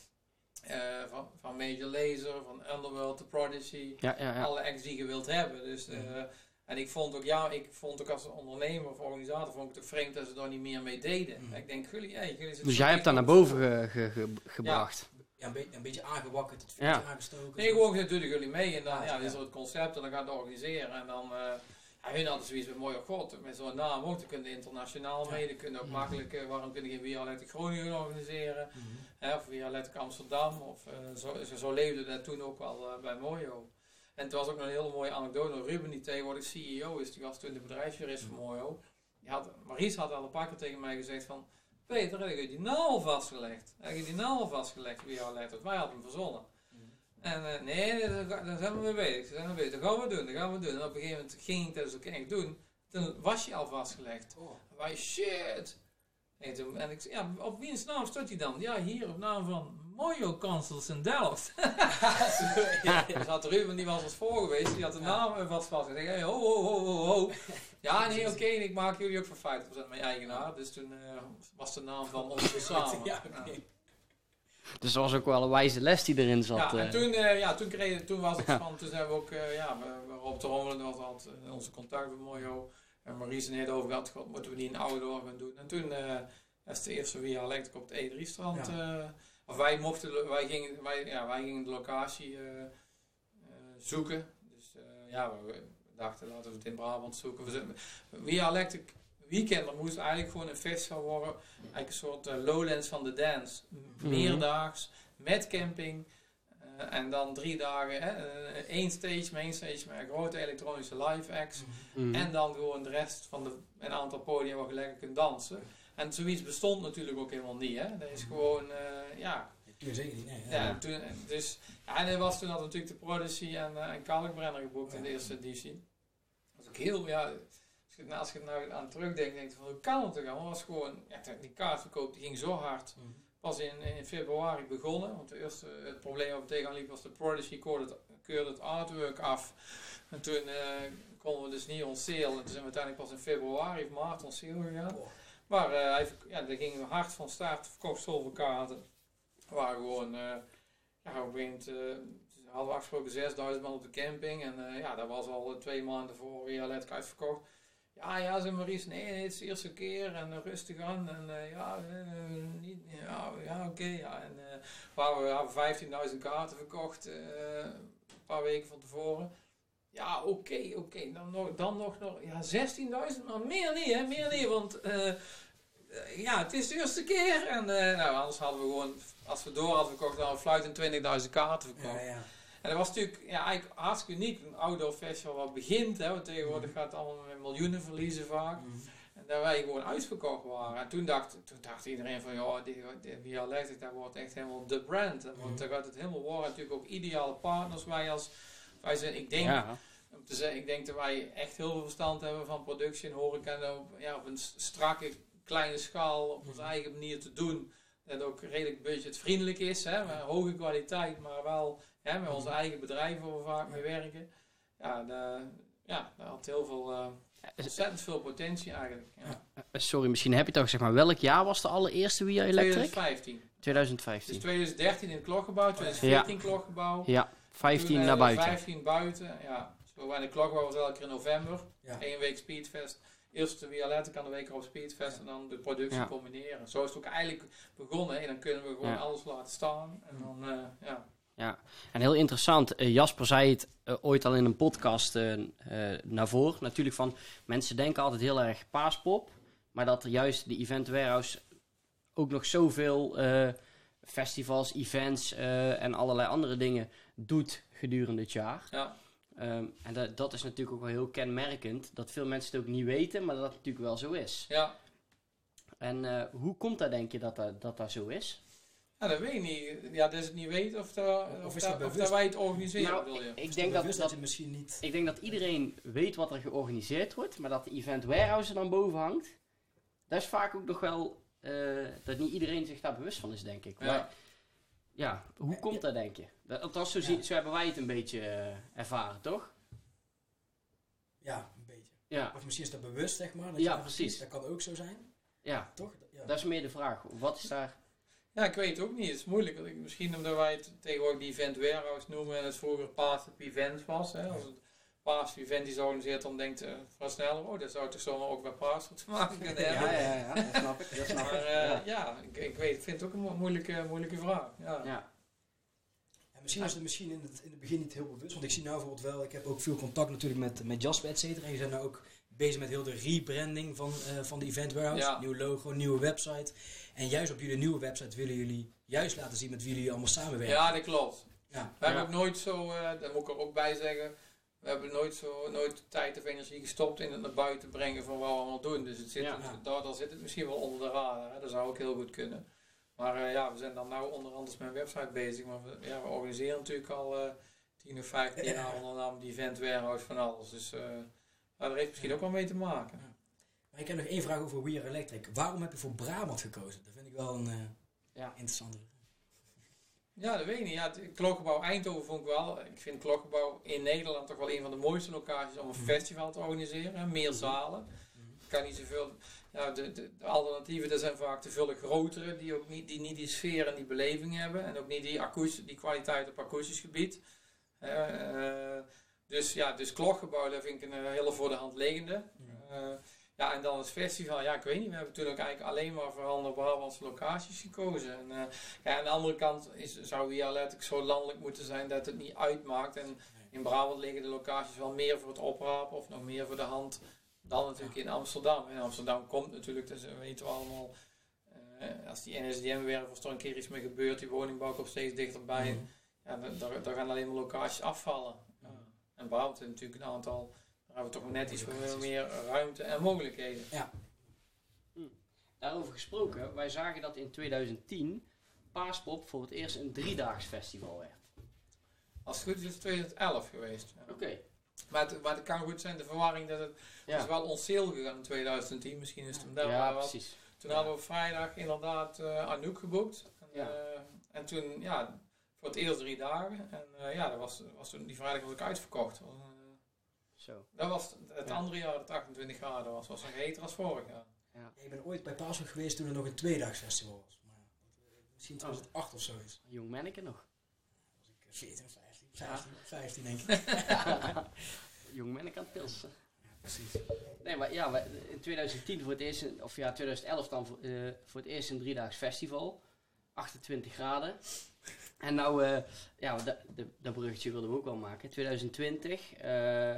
eh, van, van Major Laser, van Underworld, The Prodigy. Ja, ja, ja. Alle acts die je wilt hebben. Dus, eh, en ik vond ook, ja, ik vond ook als ondernemer of organisator, vond ik het ook vreemd dat ze daar niet meer mee deden. Mhm. Ik denk, jullie, hey, jullie Dus jij hebt dat naar boven ge- ge- ge- gebracht. Ja, een, beetje, een beetje aangewakkerd, het vuurtje Ja. aangestoken. Nee, gewoon doe jullie mee. En dan ja, ja. is er het concept en dan gaat het organiseren. En dan, eh hun hadden zoiets met mooie god, met zo'n naam ook. Dan kunnen internationaal Ja. mee, dan kunnen ook Mhm. makkelijk, eh, waarom kunnen geen Electric Groningen organiseren? Mhm. Hè, of Via Electric Amsterdam. Of, eh, zo, zo, leefde dat toen ook wel eh, bij Mojo. En het was ook nog een hele mooie anekdote. Ruben, die tegenwoordig CEO is, die was toen de bedrijfsjurist van Mojo. Die had, Maries had al een paar keer tegen mij gezegd van... Peter, heb je die naam al vastgelegd? Heb je die naam al vastgelegd, Via Electric? Wij hadden hem verzonnen. En eh, nee, daar, daar zijn we mee bezig. Daar zijn we bezig. Dat gaan we doen, dat gaan we doen. En op een gegeven moment ging ik dat dus ook echt doen. Toen was je al vastgelegd. Oh. Wij shit. En, toen, en ik ja, op wiens naam stond hij dan? Ja, hier op naam van Mojo Consuls in Delft. Dus had Ruben, die was als voor geweest, die had de naam vast vast. Ik hey, ho, ho, ho, ho, ho. Ja, nee, oké, ik maak jullie ook voor 50% mijn eigenaar. Dus toen eh, was de naam van ons samen. Ja. Dus dat was ook wel een wijze les die erin zat. Ja, en eh. toen, eh, ja, toen, kreeg, toen was het van, toen zijn we ook, eh, ja, we- we- Rob de Rommelen altijd eh, onze contact met Mojo. En Maries en het over gehad, god, moeten we niet een outdoor gaan doen. En toen eh is de eerste Via Electric op het E3-strand. of wij mochten, wij gingen, wij, ja, wij gingen de locatie eh, eh, zoeken. Dus eh, ja, we, dachten laten we het in Brabant zoeken. We Via Electric Weekend, er moest eigenlijk gewoon een festival worden. Eigenlijk een soort eh, Lowlands van de dance. Mhm. Meerdaags, met camping. eh, en dan drie dagen, hè, eh, één stage, main stage met een grote elektronische live acts. Mhm. En dan gewoon de rest van de, een aantal podia waar je lekker kunt dansen. En zoiets bestond natuurlijk ook helemaal niet. Hè. Dat is gewoon, eh, ja. Toen zeker niet, nee. ja, Ja. Toen, dus, ja, en er was toen had natuurlijk de Prodigy en, eh en Kalkbrenner geboekt in de eerste editie. Dat is ook heel, ja, je, als je nou aan terugdenkt, denk je van hoe kan het toch allemaal? Het was gewoon, ja, die kaartverkoop die ging zo hard. Mhm. Pas in, in februari begonnen, want de eerste, het probleem waar we tegenaan liepen was de Prodigy keurde het, keurde het artwork af. En toen eh, konden we dus niet on sale. En toen zijn we uiteindelijk pas in februari of maart on sale gegaan. Maar eh, hij, ja, daar gingen we hard van start, verkocht zoveel kaarten. Waren gewoon, eh ja, op een eh, hadden we afgesproken 6000 man op de camping. En ja, dat was al twee maanden voor weer letterlijk uitverkocht. Ja, ja, zei Maries, nee, het is de eerste keer en eh, rustig aan. En eh, ja, eh, niet, ja, ja oké. ja. En waar we hebben 15.000 kaarten verkocht, een paar weken van tevoren. Ja, oké, oké. Dan, nog, dan nog, nog ja, 16.000, maar meer niet, hè, meer niet. Want ja, het is de eerste keer. En nou, anders hadden we gewoon, als we door hadden verkocht, dan hadden we fluitend 20.000 kaarten verkocht. Ja, ja. En dat was natuurlijk ja, eigenlijk hartstikke uniek. Een outdoor festival wat begint, hè, want tegenwoordig gaat het allemaal met miljoenen verliezen vaak. Mhm. En dat wij gewoon uitverkocht waren. En toen dacht, toen dacht iedereen van, ja, die, die Via Electric, dat wordt echt helemaal de brand. Want Mhm. daar gaat het helemaal worden. Natuurlijk ook ideale partners. Wij als, wij zijn, ik denk, Ja. om te zeggen, ik denk dat wij echt heel veel verstand hebben van productie en horeca. En op, ja, op een strakke, kleine schaal, op onze Mhm. eigen manier te doen. Dat ook redelijk budgetvriendelijk is, hè, hoge kwaliteit, maar wel hè, met onze eigen bedrijven waar we vaak mee werken. Ja, de, ja dat had heel veel, eh, ontzettend veel potentie eigenlijk. Ja. Eh, Sorry, misschien heb je het al gezegd, maar welk jaar was de allereerste Via Electric? 2015. 2015. Dus 2013 in het klokgebouw, 2014 in het klokgebouw. Ja, 15 Toen, eh, naar buiten. 15 buiten, ja. Zo bij de klokgebouw was elke keer in november. Ja. Eén week Speedfest. Eerst de Violet, kan de week erop Speedfest en dan de productie Ja. combineren. Zo is het ook eigenlijk begonnen. En dan kunnen we gewoon Ja. alles laten staan. En dan, eh, ja. En heel interessant, eh, Jasper zei het eh, ooit al in een podcast eh, naar voren. Natuurlijk van, mensen denken altijd heel erg paaspop. Maar dat er juist de Event Warehouse ook nog zoveel festivals, events en allerlei andere dingen doet gedurende het jaar. ja. Ehm, en dat, dat is natuurlijk ook wel heel kenmerkend. Dat veel mensen het ook niet weten, maar dat het natuurlijk wel zo is. ja. En hoe komt dat, denk je, dat dat, dat, dat zo is? Ja, dat weet ik niet. Ja, dat is het niet weten of, dat, Of of, is dat, of wij het organiseren, Nou, bedoel je? ik denk dat, dat, je misschien niet... ik denk dat iedereen weet wat er georganiseerd wordt, maar dat de event warehouse er dan boven hangt, dat is vaak ook nog wel eh, dat niet iedereen zich daar bewust van is, denk ik. Maar, Ja. ja, hoe komt dat, denk je? Dat, althans, zo, Ja. zo hebben wij het een beetje eh, ervaren, toch? Ja, een beetje. Ja, Of misschien is dat bewust, zeg maar. Dat Ja, precies. Dat kan ook zo zijn, ja, toch? Ja. dat is meer de vraag. Wat is daar... Ja, ik weet het ook niet. Het is moeilijk. want ik- Misschien omdat wij het tegenwoordig die event warehouse noemen en het vroeger Paas op events was. Hè. Als het Paas event is georganiseerd, dan denkt uh, van sneller, oh, dat zou toch zomaar ook bij Paas te maken kunnen hebben. Ja, ja, ja, dat snap ik. Dat snap Maar eh, ja. ja, ik, ik weet, ik vind het ook een mo- moeilijke, moeilijke vraag. Ja. Ja. En misschien is het misschien in het, in het begin niet heel bewust. Want ik zie nou bijvoorbeeld wel, ik heb ook veel contact natuurlijk met, met Jasper, et cetera. En die zijn nou ook bezig met heel de rebranding van, eh, van de Event Warehouse. Ja. Nieuw logo, nieuwe website. En juist op jullie nieuwe website willen jullie juist laten zien met wie jullie allemaal samenwerken. Ja, dat klopt. Ja. We hebben ook nooit zo, eh daar moet ik er ook bij zeggen, we hebben nooit, zo, nooit tijd of energie gestopt in het naar buiten brengen van wat we allemaal doen. Dus het zit, Ja. daar, daar zit het misschien wel onder de radar. Hè. Dat zou ook heel goed kunnen. Maar eh, ja, we zijn dan nou onder andere met een website bezig. Maar we, ja, we organiseren natuurlijk al eh 10 of 15 Ja. jaar onder de naam die event warehouse van alles. Dus eh daar heeft misschien ook wel mee te maken. Maar ik heb nog één vraag over We Are Electric. Waarom heb je voor Brabant gekozen? Dat vind ik wel een eh Ja. interessante. Ja, dat weet ik niet. Ja, het klokgebouw Eindhoven vond ik wel. Ik vind het klokgebouw in Nederland toch wel een van de mooiste locaties om een Mhm. festival te organiseren. Meer zalen. kan niet zoveel. Ja, de, de, de alternatieven dat zijn vaak te veel grotere, die ook niet die, niet die sfeer en die beleving hebben. En ook niet die, akoes, die kwaliteit op akoestisch gebied. Eh, eh, dus ja, dus klokgebouw, dat vind ik een eh, hele voor de hand liggende. Eh, ja, en dan het festival, ja, ik weet niet. We hebben toen ook eigenlijk alleen maar voor andere Brabantse locaties gekozen. En, eh, ja, aan de andere kant is, zou hier letterlijk zo landelijk moeten zijn dat het niet uitmaakt. En in Brabant liggen de locaties wel meer voor het oprapen of nog meer voor de hand dan natuurlijk in Amsterdam. In Amsterdam komt natuurlijk, dus weten we allemaal, als die NSDM-werf, als er een keer iets mee gebeurt, die woningbouw komt steeds dichterbij. Ja, dan, dan gaan alleen maar locaties afvallen. Ja. En heeft natuurlijk een aantal, daar hebben we toch net iets meer ruimte en mogelijkheden. Daarover gesproken, wij zagen dat in 2010 Paaspop voor het eerst een driedaags festival werd. Als het goed is, is het 2011 geweest. Ja. Oké. Maar, het, maar het kan goed zijn, de verwarring dat het, het is Ja, wel on sale gegaan in 2010. Misschien is het hem daar ja precies. Toen hadden we vrijdag inderdaad eh Anouk geboekt. En, Ja. eh, en toen, ja, voor het eerst drie dagen. En eh, ja, dat was, was toen, die vrijdag was ik uitverkocht. Was, eh, Zo. dat was het Ja. andere jaar dat het 28 graden was. was nog heter als vorig jaar. Ja, ik ben ooit bij Paashoek geweest toen er nog een tweedaags festival was. Maar, eh, misschien 2008 of zoiets. Jong manneke nog. was ik 14, 15, 15, 15 denk ik. Jong manneke aan het pilsen. Precies. Nee, maar ja, in 2010 voor het eerst, een- of ja, 2011 dan voor, eh, voor het eerst een driedaags festival. 28 graden. En nou, eh, ja, dat, bruggetje wilden we ook wel maken. 2020, eh,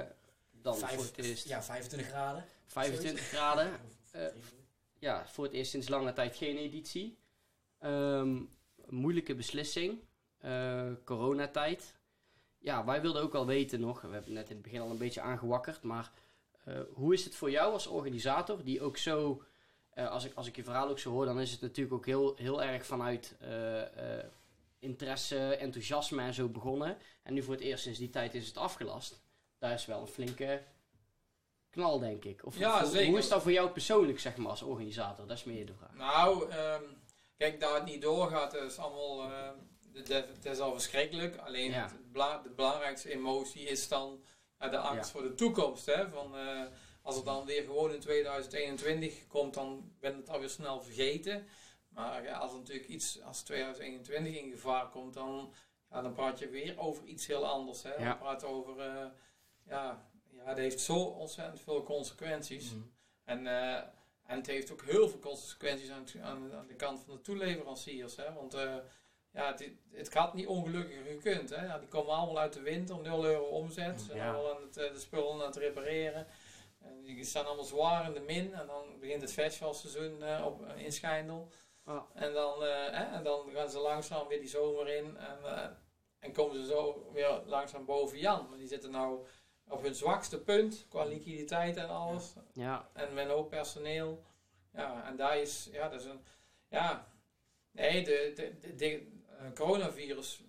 dan Vijf- voor het eerst Ja, 25 graden. 25 graden. Eh, Ja, voor het eerst sinds lange tijd geen editie. Ehm, moeilijke beslissing. Coronatijd. ja, wij wilden ook wel weten nog, we hebben het net in het begin al een beetje aangewakkerd, maar hoe is het voor jou als organisator, die ook zo, eh, als, ik, als ik je verhaal ook zo hoor, dan is het natuurlijk ook heel, heel erg vanuit eh, eh, interesse, enthousiasme en zo begonnen. En nu voor het eerst sinds die tijd is het afgelast. Daar is wel een flinke knal, denk ik. Of, Ja. Hoe is dat voor jou persoonlijk, zeg maar, als organisator? Dat is meer de vraag. Nou, ehm, kijk, dat het niet doorgaat, dat is allemaal. ehm, dat is al verschrikkelijk. Alleen Ja. het de belangrijkste emotie is dan de angst Ja. voor de toekomst. Hè? Van, als het dan weer gewoon in 2021 komt, dan ben ik het alweer snel vergeten. Maar ja, als er natuurlijk iets als 2021 in gevaar komt, dan, ja, dan praat je weer over iets heel anders. Hè? Ja. Dan praat over. eh, ja, ja, dat heeft zo ontzettend veel consequenties. Mhm. En, eh, en het heeft ook heel veel consequenties aan, het- aan, aan de kant van de toeleveranciers. Hè? Want eh, ja, het, het had niet ongelukkiger gekund. Hè? Ja, die komen allemaal uit de winter, 0 euro omzet. Ze zijn Ja. aan het, de spullen aan het repareren. En die staan allemaal zwaar in de min. En dan begint het festivalseizoen eh, op, in Schijndel. Ah. En, dan, eh, en dan gaan ze langzaam weer die zomer in. En, eh, en komen ze zo weer langzaam boven Jan. Maar die zitten nou op hun zwakste punt qua liquiditeit en alles Ja, en met hoop personeel. Ja, en daar is, ja, dat is een, ja, nee, de, de, de, de eh, coronavirus,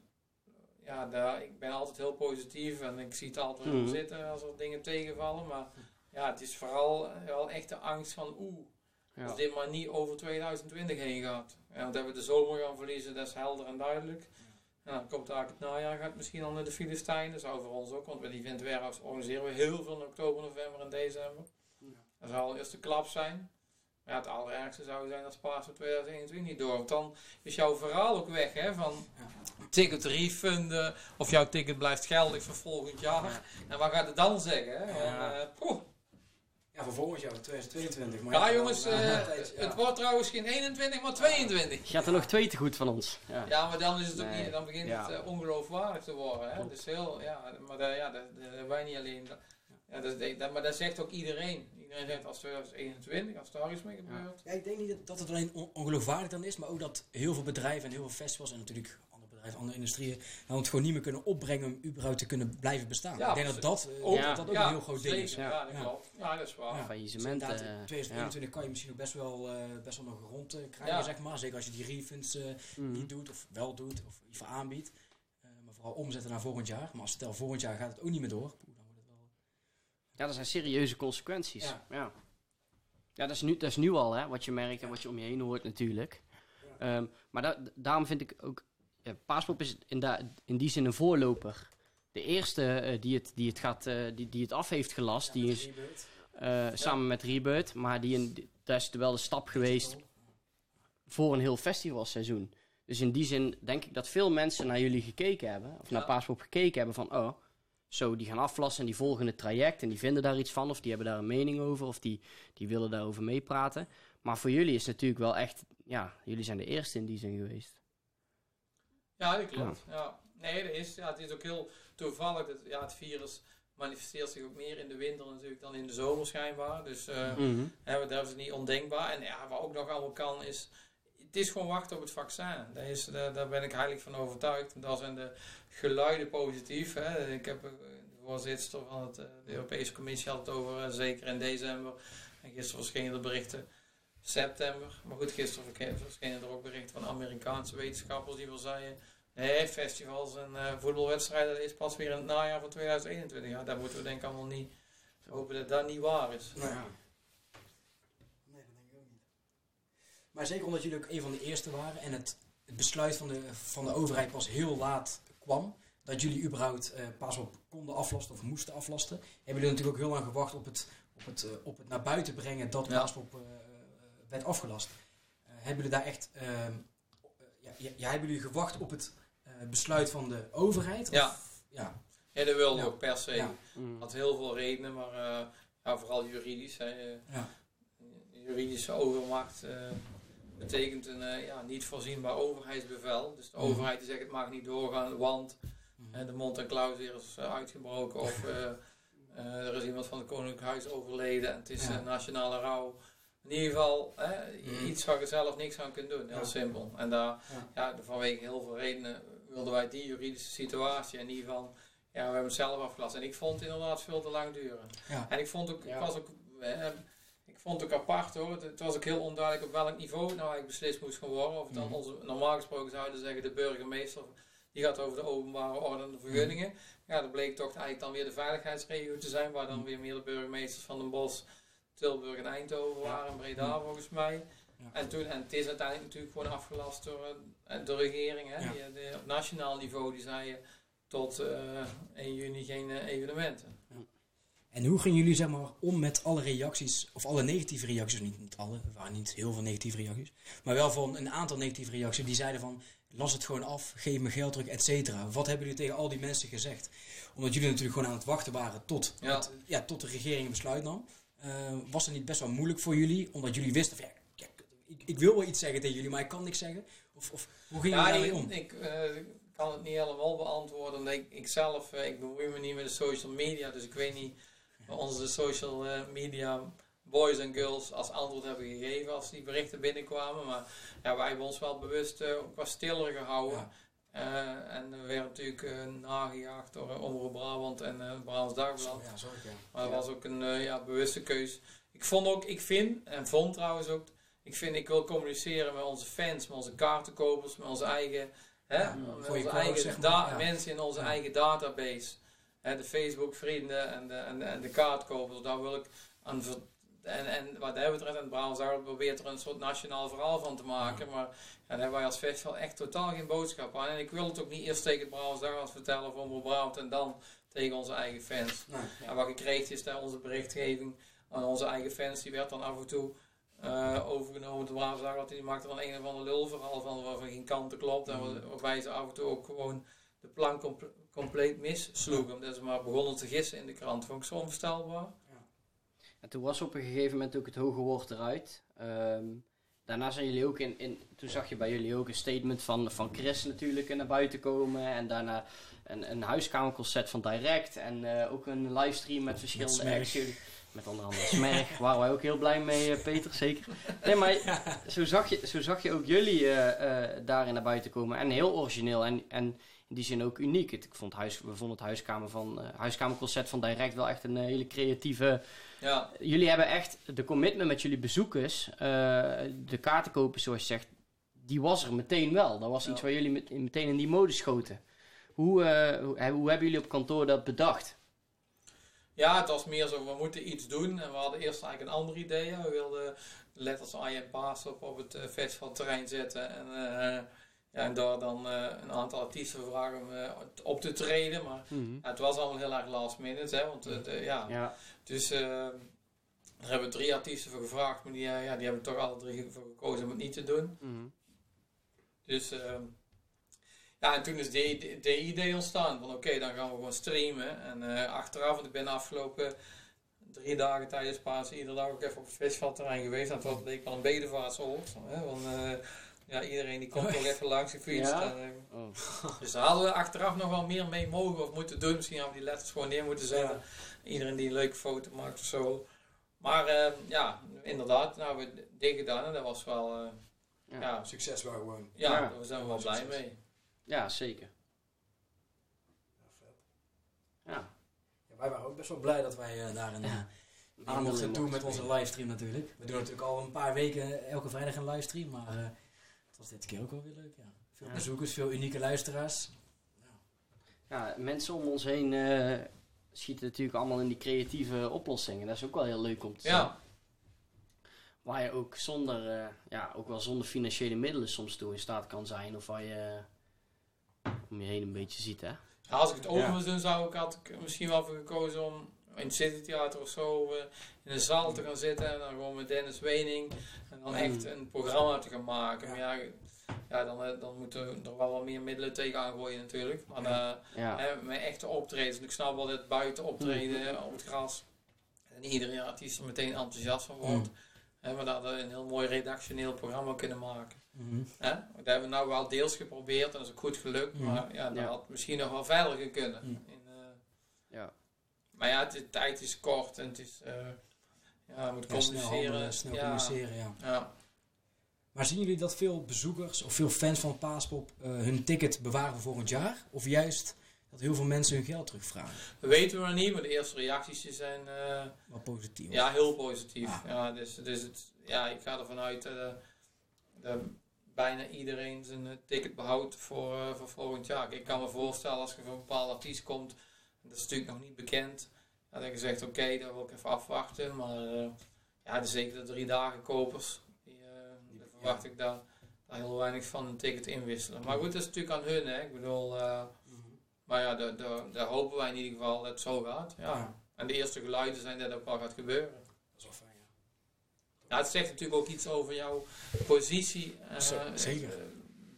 ja, daar, ik ben altijd heel positief en ik zie het altijd wel Mhm. zitten als er dingen tegenvallen, maar ja, het is vooral eh, wel echt de angst van, oeh, ja. als dit maar niet over 2020 heen gaat. Ja, want dat we de zomer gaan verliezen, dat is helder en duidelijk. En dan komt eigenlijk het najaar, gaat misschien al naar de Filistijn. Dat zou voor ons ook, want met die Warehouse organiseren we heel veel in oktober, november en december. Dat zou al eerst de klap zijn. Maar ja, het allerergste zou zijn als Pasen 2021 niet door. Want dan is jouw verhaal ook weg, hè? Van ticket refunden, of jouw ticket blijft geldig voor volgend jaar. En wat gaat het dan zeggen, hè? Eh, poeh. Voor volgend jaar, 2022. Maar Ja, jongens, eh, ja. het wordt trouwens geen 21, maar 22. Gaat er nog twee te goed van ons? Ja. Ja, maar dan is het ook Nee. niet, dan begint Ja. het eh, ongeloofwaardig te worden. Hè? Dus heel, ja, maar dat, ja, dat, dat- wij niet alleen. Ja, dat, dat- maar dat zegt ook iedereen. Iedereen zegt als 2021, als daar iets mee gebeurt. Ja, ik denk niet dat, dat het alleen on- ongeloofwaardig dan is, maar ook dat heel veel bedrijven en heel veel festivals en natuurlijk bedrijven, andere industrieën, dan het gewoon niet meer kunnen opbrengen om überhaupt te kunnen blijven bestaan. Ja, ik denk dat dat, Ook- Ja. dat, dat ook ja, een heel groot ding is. Ja, dat Ja. klopt. Ja, dat is waar. Ja. Faillissement. Dus eh, in 2021 kan je misschien ook best wel, eh, best wel nog rond eh, krijgen, Ja. zeg maar. Zeker als je die refunds eh, mhm. niet doet, of wel doet, of voor aanbiedt. Eh, maar vooral omzetten naar volgend jaar. Maar als stel volgend jaar gaat het ook niet meer door, poeh, dan wordt het wel... Ja, dat zijn serieuze consequenties. Ja, Ja. ja. dat, is nu, dat is nu al hè, wat je merkt en wat je om je heen hoort natuurlijk. Ehm, maar da- daarom vind ik ook... Ja, Paaspop is in, in die zin een voorloper. De eerste eh, die, het, die, het gaat, eh, die, die het af heeft gelast, die is eh, samen met Rebirth. Maar die in, dat is wel de stap geweest voor een heel festivalseizoen. Dus in die zin denk ik dat veel mensen naar jullie gekeken hebben. Of naar. Paaspop gekeken hebben van... Oh, zo, die gaan aflassen en die volgen het traject. En die vinden daar iets van. Of die hebben daar een mening over. Of die, die willen daarover meepraten. Maar voor jullie is het natuurlijk wel echt... Ja, jullie zijn de eerste in die zin geweest. Ja, dat klopt. Ja. Nee, dat is, ja, het is ook heel toevallig dat ja, het virus manifesteert zich ook meer in de winter natuurlijk dan in de zomer schijnbaar. Dus Mhm. hè, dat is niet ondenkbaar. En ja, wat ook nog allemaal kan is, het is gewoon wachten op het vaccin. Daar, is, daar, daar ben ik heilig van overtuigd. En daar zijn de geluiden positief. Hè. Ik heb eh, de voorzitter van het, eh, de Europese Commissie had het over, eh, zeker in december. En gisteren verschenen er berichten september. Maar goed, gisteren verschenen er ook berichten van Amerikaanse wetenschappers die wel zeiden... Nee, festivals en eh, voetbalwedstrijden dat is pas weer in het najaar van 2021. Ja, daar moeten we denk ik allemaal niet hopen dat dat niet waar is. Nou ja. Nee, dat denk ik ook niet. Maar zeker omdat jullie ook een van de eerste waren en het, het besluit van de, van de overheid pas heel laat kwam, dat jullie überhaupt eh pas op konden aflasten of moesten aflasten, hebben jullie natuurlijk ook heel lang gewacht op het, op het, eh, op het naar buiten brengen dat Ja. Eh, werd afgelast. Hebben jullie daar echt, ehm, eh, ja, ja, hebben jullie gewacht op het besluit van de overheid? Of- Ja. ja. Ja, dat wilde Ja. ook per se. Ja. Mhm. had heel veel redenen, maar eh, ja, vooral juridisch. Hè. Eh, Ja. Juridische overmacht eh, betekent een eh, ja, niet voorzienbaar overheidsbevel. Dus de Mhm. overheid die zegt het mag niet doorgaan, want eh, de mond- en klauwzeer is eh, uitgebroken of eh, eh, er is iemand van het Koninklijk Huis overleden en het is Ja. eh, nationale rouw. In ieder geval hè, iets waar je zelf niks aan kunt doen, heel Ja. simpel. En daar, Ja. ja, vanwege heel veel redenen wilden wij die juridische situatie en die van Ja, we hebben het zelf afgelast. En ik vond het inderdaad veel te lang duren. Ja. En ik vond ook, Ja. ik was ook, eh, ik vond het ook apart hoor. Het, het was ook heel onduidelijk op welk niveau het nou eigenlijk beslist moest gaan worden. Of dan Mhm. onze, normaal gesproken zouden zeggen de burgemeester, die gaat over de openbare orde en de vergunningen. Ja, dat bleek toch eigenlijk dan weer de veiligheidsregio te zijn, waar dan Mhm. weer meer de burgemeesters van Den Bosch, Tilburg en Eindhoven waren en Breda Mhm. volgens mij. Ja. En, toen, en het is uiteindelijk natuurlijk gewoon afgelast door de regering. Hè? Ja. Die, eh, op nationaal niveau die zei tot eh 1 juni geen eh, evenementen. En hoe gingen jullie zeg maar, om met alle reacties, of alle negatieve reacties, niet, niet alle, er waren niet heel veel negatieve reacties, maar wel van een aantal negatieve reacties die zeiden van, las het gewoon af, geef me geld terug, et cetera. Wat hebben jullie tegen al die mensen gezegd? Omdat jullie natuurlijk gewoon aan het wachten waren tot, Ja. het- ja, tot de regering een besluit nam. Eh, was het niet best wel moeilijk voor jullie, omdat jullie wisten van, ja, kijk, ik, ik wil wel iets zeggen tegen jullie, maar ik kan niks zeggen? Of, of hoe gingen Ja, ik, daarmee om? ik eh, kan het niet helemaal beantwoorden. omdat Ik, ik zelf, eh, ik bemoei me niet met de social media, dus ik weet niet wat onze social eh, media boys en girls als antwoord hebben gegeven als die berichten binnenkwamen. Maar ja, wij hebben ons wel bewust ook wat stiller gehouden. Ja. Eh, en we werden natuurlijk nagejaagd door uh, Omroep Brabant en eh Brabants Dagblad. Ja, sorry, ja. Maar dat Ja. was ook een ja, bewuste keus. Ik vond ook, ik vind, en vond trouwens ook, ik vind, ik wil communiceren met onze fans, met onze kaartenkopers, met onze eigen, hè, Ja, met onze eigen zeg maar, da- ja. mensen in onze Ja. eigen database. Hè, de Facebook vrienden en de, en, de- en de kaartkopers, daar wil ik aan en, en wat dat betreft, en Brabants Dagblad probeert er een soort nationaal verhaal van te maken, maar ja, daar hebben wij als festival echt totaal geen boodschap aan. En ik wil het ook niet eerst tegen het Brabants Dagblad vertellen Omroep Brabant en dan tegen onze eigen fans. Nou, En wat je kreeg is dat onze berichtgeving aan onze eigen fans, die werd dan af en toe eh, overgenomen. De Brabants Dagblad die maakte dan een of ander lulverhaal van waarvan geen kanten klopt. En waar- waarbij ze af en toe ook gewoon de plan comple- compleet missloegen. Omdat ze maar begonnen te gissen in de krant. Vond ik zo onvoorstelbaar. En toen was op een gegeven moment ook het hoge woord eruit. Ehm, daarna zijn jullie ook in, in, toen zag je bij jullie ook een statement van, van Chris natuurlijk naar buiten komen. En daarna een, een huiskamerconcert van Direct. En eh, ook een livestream met verschillende acts. Met onder andere Smerg, waren wij ook heel blij mee, eh, Peter, zeker. Nee, maar zo zag je, zo zag je ook jullie eh, eh, daarin naar buiten komen. En heel origineel en, en in die zin ook uniek. Ik vond huis, we vonden het huiskamer van, huiskamerconcert van Direct wel echt een hele creatieve Ja, jullie hebben echt de commitment met jullie bezoekers, de kaartenkopers zoals je zegt, die was er meteen wel. Dat was Ja. iets waar jullie met, meteen in die mode schoten. Hoe, hoe, hoe hebben jullie op kantoor dat bedacht? Ja, het was meer zo, we moeten iets doen. En we hadden eerst eigenlijk een ander idee. We wilden de letters I en Paas op, op het eh, festivalterrein zetten. En, eh, ja, en daar dan eh, een aantal artiesten vragen om op te treden. Maar ja, het was allemaal heel erg last minute. Hè, want eh, de- ja, Ja, Dus daar hebben we drie artiesten voor gevraagd, maar die, ja, die hebben toch alle drie voor gekozen om het niet te doen. mhm. Dus eh, ja, en toen is de, de, de idee ontstaan van oké, dan gaan we gewoon streamen. En eh, achteraf, want ik ben de afgelopen drie dagen tijdens Pasen iedere dag ook even op het festivalterrein geweest. En het was leek wel een bedevaartsoord. Hè, want eh, ja, iedereen die komt toch even langs gefietst. Ja? En, eh, Oh. dus daar hadden we achteraf nog wel meer mee mogen of moeten doen. Misschien hadden we die letters gewoon neer moeten zetten. Iedereen die een leuke foto maakt of zo. Maar eh, ja, inderdaad, nou hebben we dit gedaan en dat was wel, eh, Ja. ja, Succes wel gewoon. ja, Ja. daar zijn we wel blij mee. Ja, zeker. Ja. Ja, wij waren ook best wel blij dat wij eh, daar een Ja. aan mochten doen met onze livestream natuurlijk. We doen natuurlijk al een paar weken elke vrijdag een livestream, maar eh, het was dit keer ook wel weer leuk. Ja. Veel Ja. bezoekers, veel unieke luisteraars. ja, mensen om ons heen eh, schieten natuurlijk allemaal in die creatieve oplossingen. Dat is ook wel heel leuk om te zien. Ja, Waar je ook zonder, eh, ja, ook wel zonder financiële middelen soms toe in staat kan zijn. Of waar je eh, om je heen een beetje ziet, hè? Ja, als ik het moest doen, zou ik had ik misschien wel voor gekozen om in het Citytheater of zo eh, in een zaal te gaan zitten en dan gewoon met Dennis Wening en dan Mm. echt een programma te gaan maken. Ja. Maar ja, ja dan, eh, dan moeten we er wel wat meer middelen tegenaan gooien natuurlijk. Maar Ja. eh, Ja. Hè, met echte optredens. En ik snap wel dat buiten optreden op het gras. En iedere artiest er meteen enthousiast van wordt. Hè, maar dat we een heel mooi redactioneel programma kunnen maken. Mhm. Hè? Dat hebben we nou wel deels geprobeerd en dat is ook goed gelukt. Mhm. Maar ja, dat Ja. had misschien nog wel verder gekund. Mhm. In, eh, Ja. maar ja, de tijd is kort en het is... eh ja, je moet Ja, snel communiceren. snel ja, communiceren, ja. Ja. Maar zien jullie dat veel bezoekers of veel fans van Paaspop eh, hun ticket bewaren voor volgend jaar? Of juist dat heel veel mensen hun geld terugvragen. Dat weten we nog niet, maar de eerste reacties zijn eh, Wel positief. ja, heel positief. Ah. Ja, dus, dus het, ja, ik ga ervan uit eh, dat bijna iedereen zijn eh, ticket behoudt voor, eh, voor volgend jaar. Ik kan me voorstellen als je voor een bepaald artiest komt, dat is natuurlijk nog niet bekend, heb je zegt oké, dat wil ik even afwachten. Maar eh, ja, de zeker de drie dagen kopers, die, daar verwacht ik daar, daar heel weinig van een ticket inwisselen. Maar goed, dat is natuurlijk aan hun. Hè. Ik bedoel, Mhm. maar ja, daar, daar, daar hopen wij in ieder geval dat het zo gaat. Ja. Ja. En de eerste geluiden zijn dat ook wel gaat gebeuren. Dat is wel fijn, ja. Ja, het zegt natuurlijk ook iets over jouw positie eh, zeker. eh,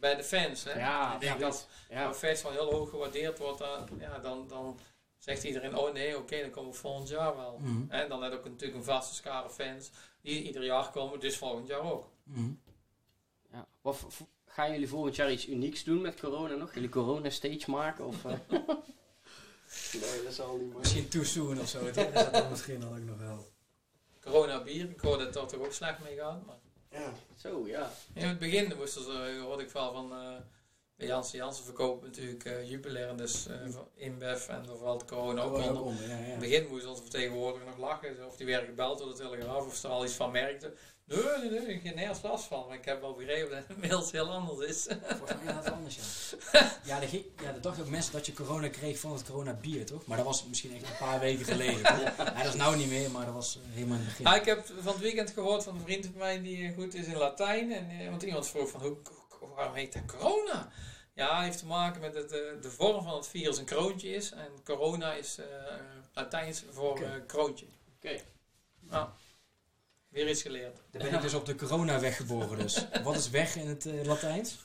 bij de fans. Hè? Ja, ik denk dat Ja. een festival heel hoog gewaardeerd wordt, dan, ja, dan, dan zegt iedereen, oh nee, oké, dan komen we volgend jaar wel. Mhm. En dan heb je ook natuurlijk een vaste schare fans die ieder jaar komen, dus volgend jaar ook. Mhm. Ja. Wat, gaan jullie volgend jaar iets unieks doen met corona nog? Jullie corona stage maken? Of, eh? nee, dat zal niet Misschien too soon of zo. Dat is dat dan misschien dan ook nog wel. Corona bier, ik hoorde dat het toch ook slecht mee gaat. Maar Ja. Zo, ja. in het begin moesten ze, hoorde ik wel van eh de Janssen Janssen verkopen natuurlijk eh Jupiler, dus eh van InBev en er valt corona ook onder. onder, ja, In ja. het begin moest onze vertegenwoordiger nog lachen. Of die werd gebeld door de Telegraaf of ze er al iets van merkte. Nee, nee, nee, ik heb er nergens last van. Maar ik heb wel begrepen dat het inmiddels heel anders is. Volgens mij is dat anders, ja. Ja, de, ja, de dag ook mensen dat je corona kreeg van het corona bier, toch? Maar dat was misschien echt een paar weken geleden. toch? Ja, dat is nou niet meer, maar dat was eh, helemaal in het begin. Ah, ik heb van het weekend gehoord van een vriend van mij die eh, goed is in Latijn. En, eh, want iemand vroeg van, hoe, hoe- waarom heet dat corona? Ja, het heeft te maken met het, eh, de vorm van het virus een kroontje is. En corona is eh, Latijns voor eh, kroontje. Oké. Nou, weer iets geleerd. Dan ben ik dus op de coronaweg geboren dus. Wat is weg in het eh, Latijns?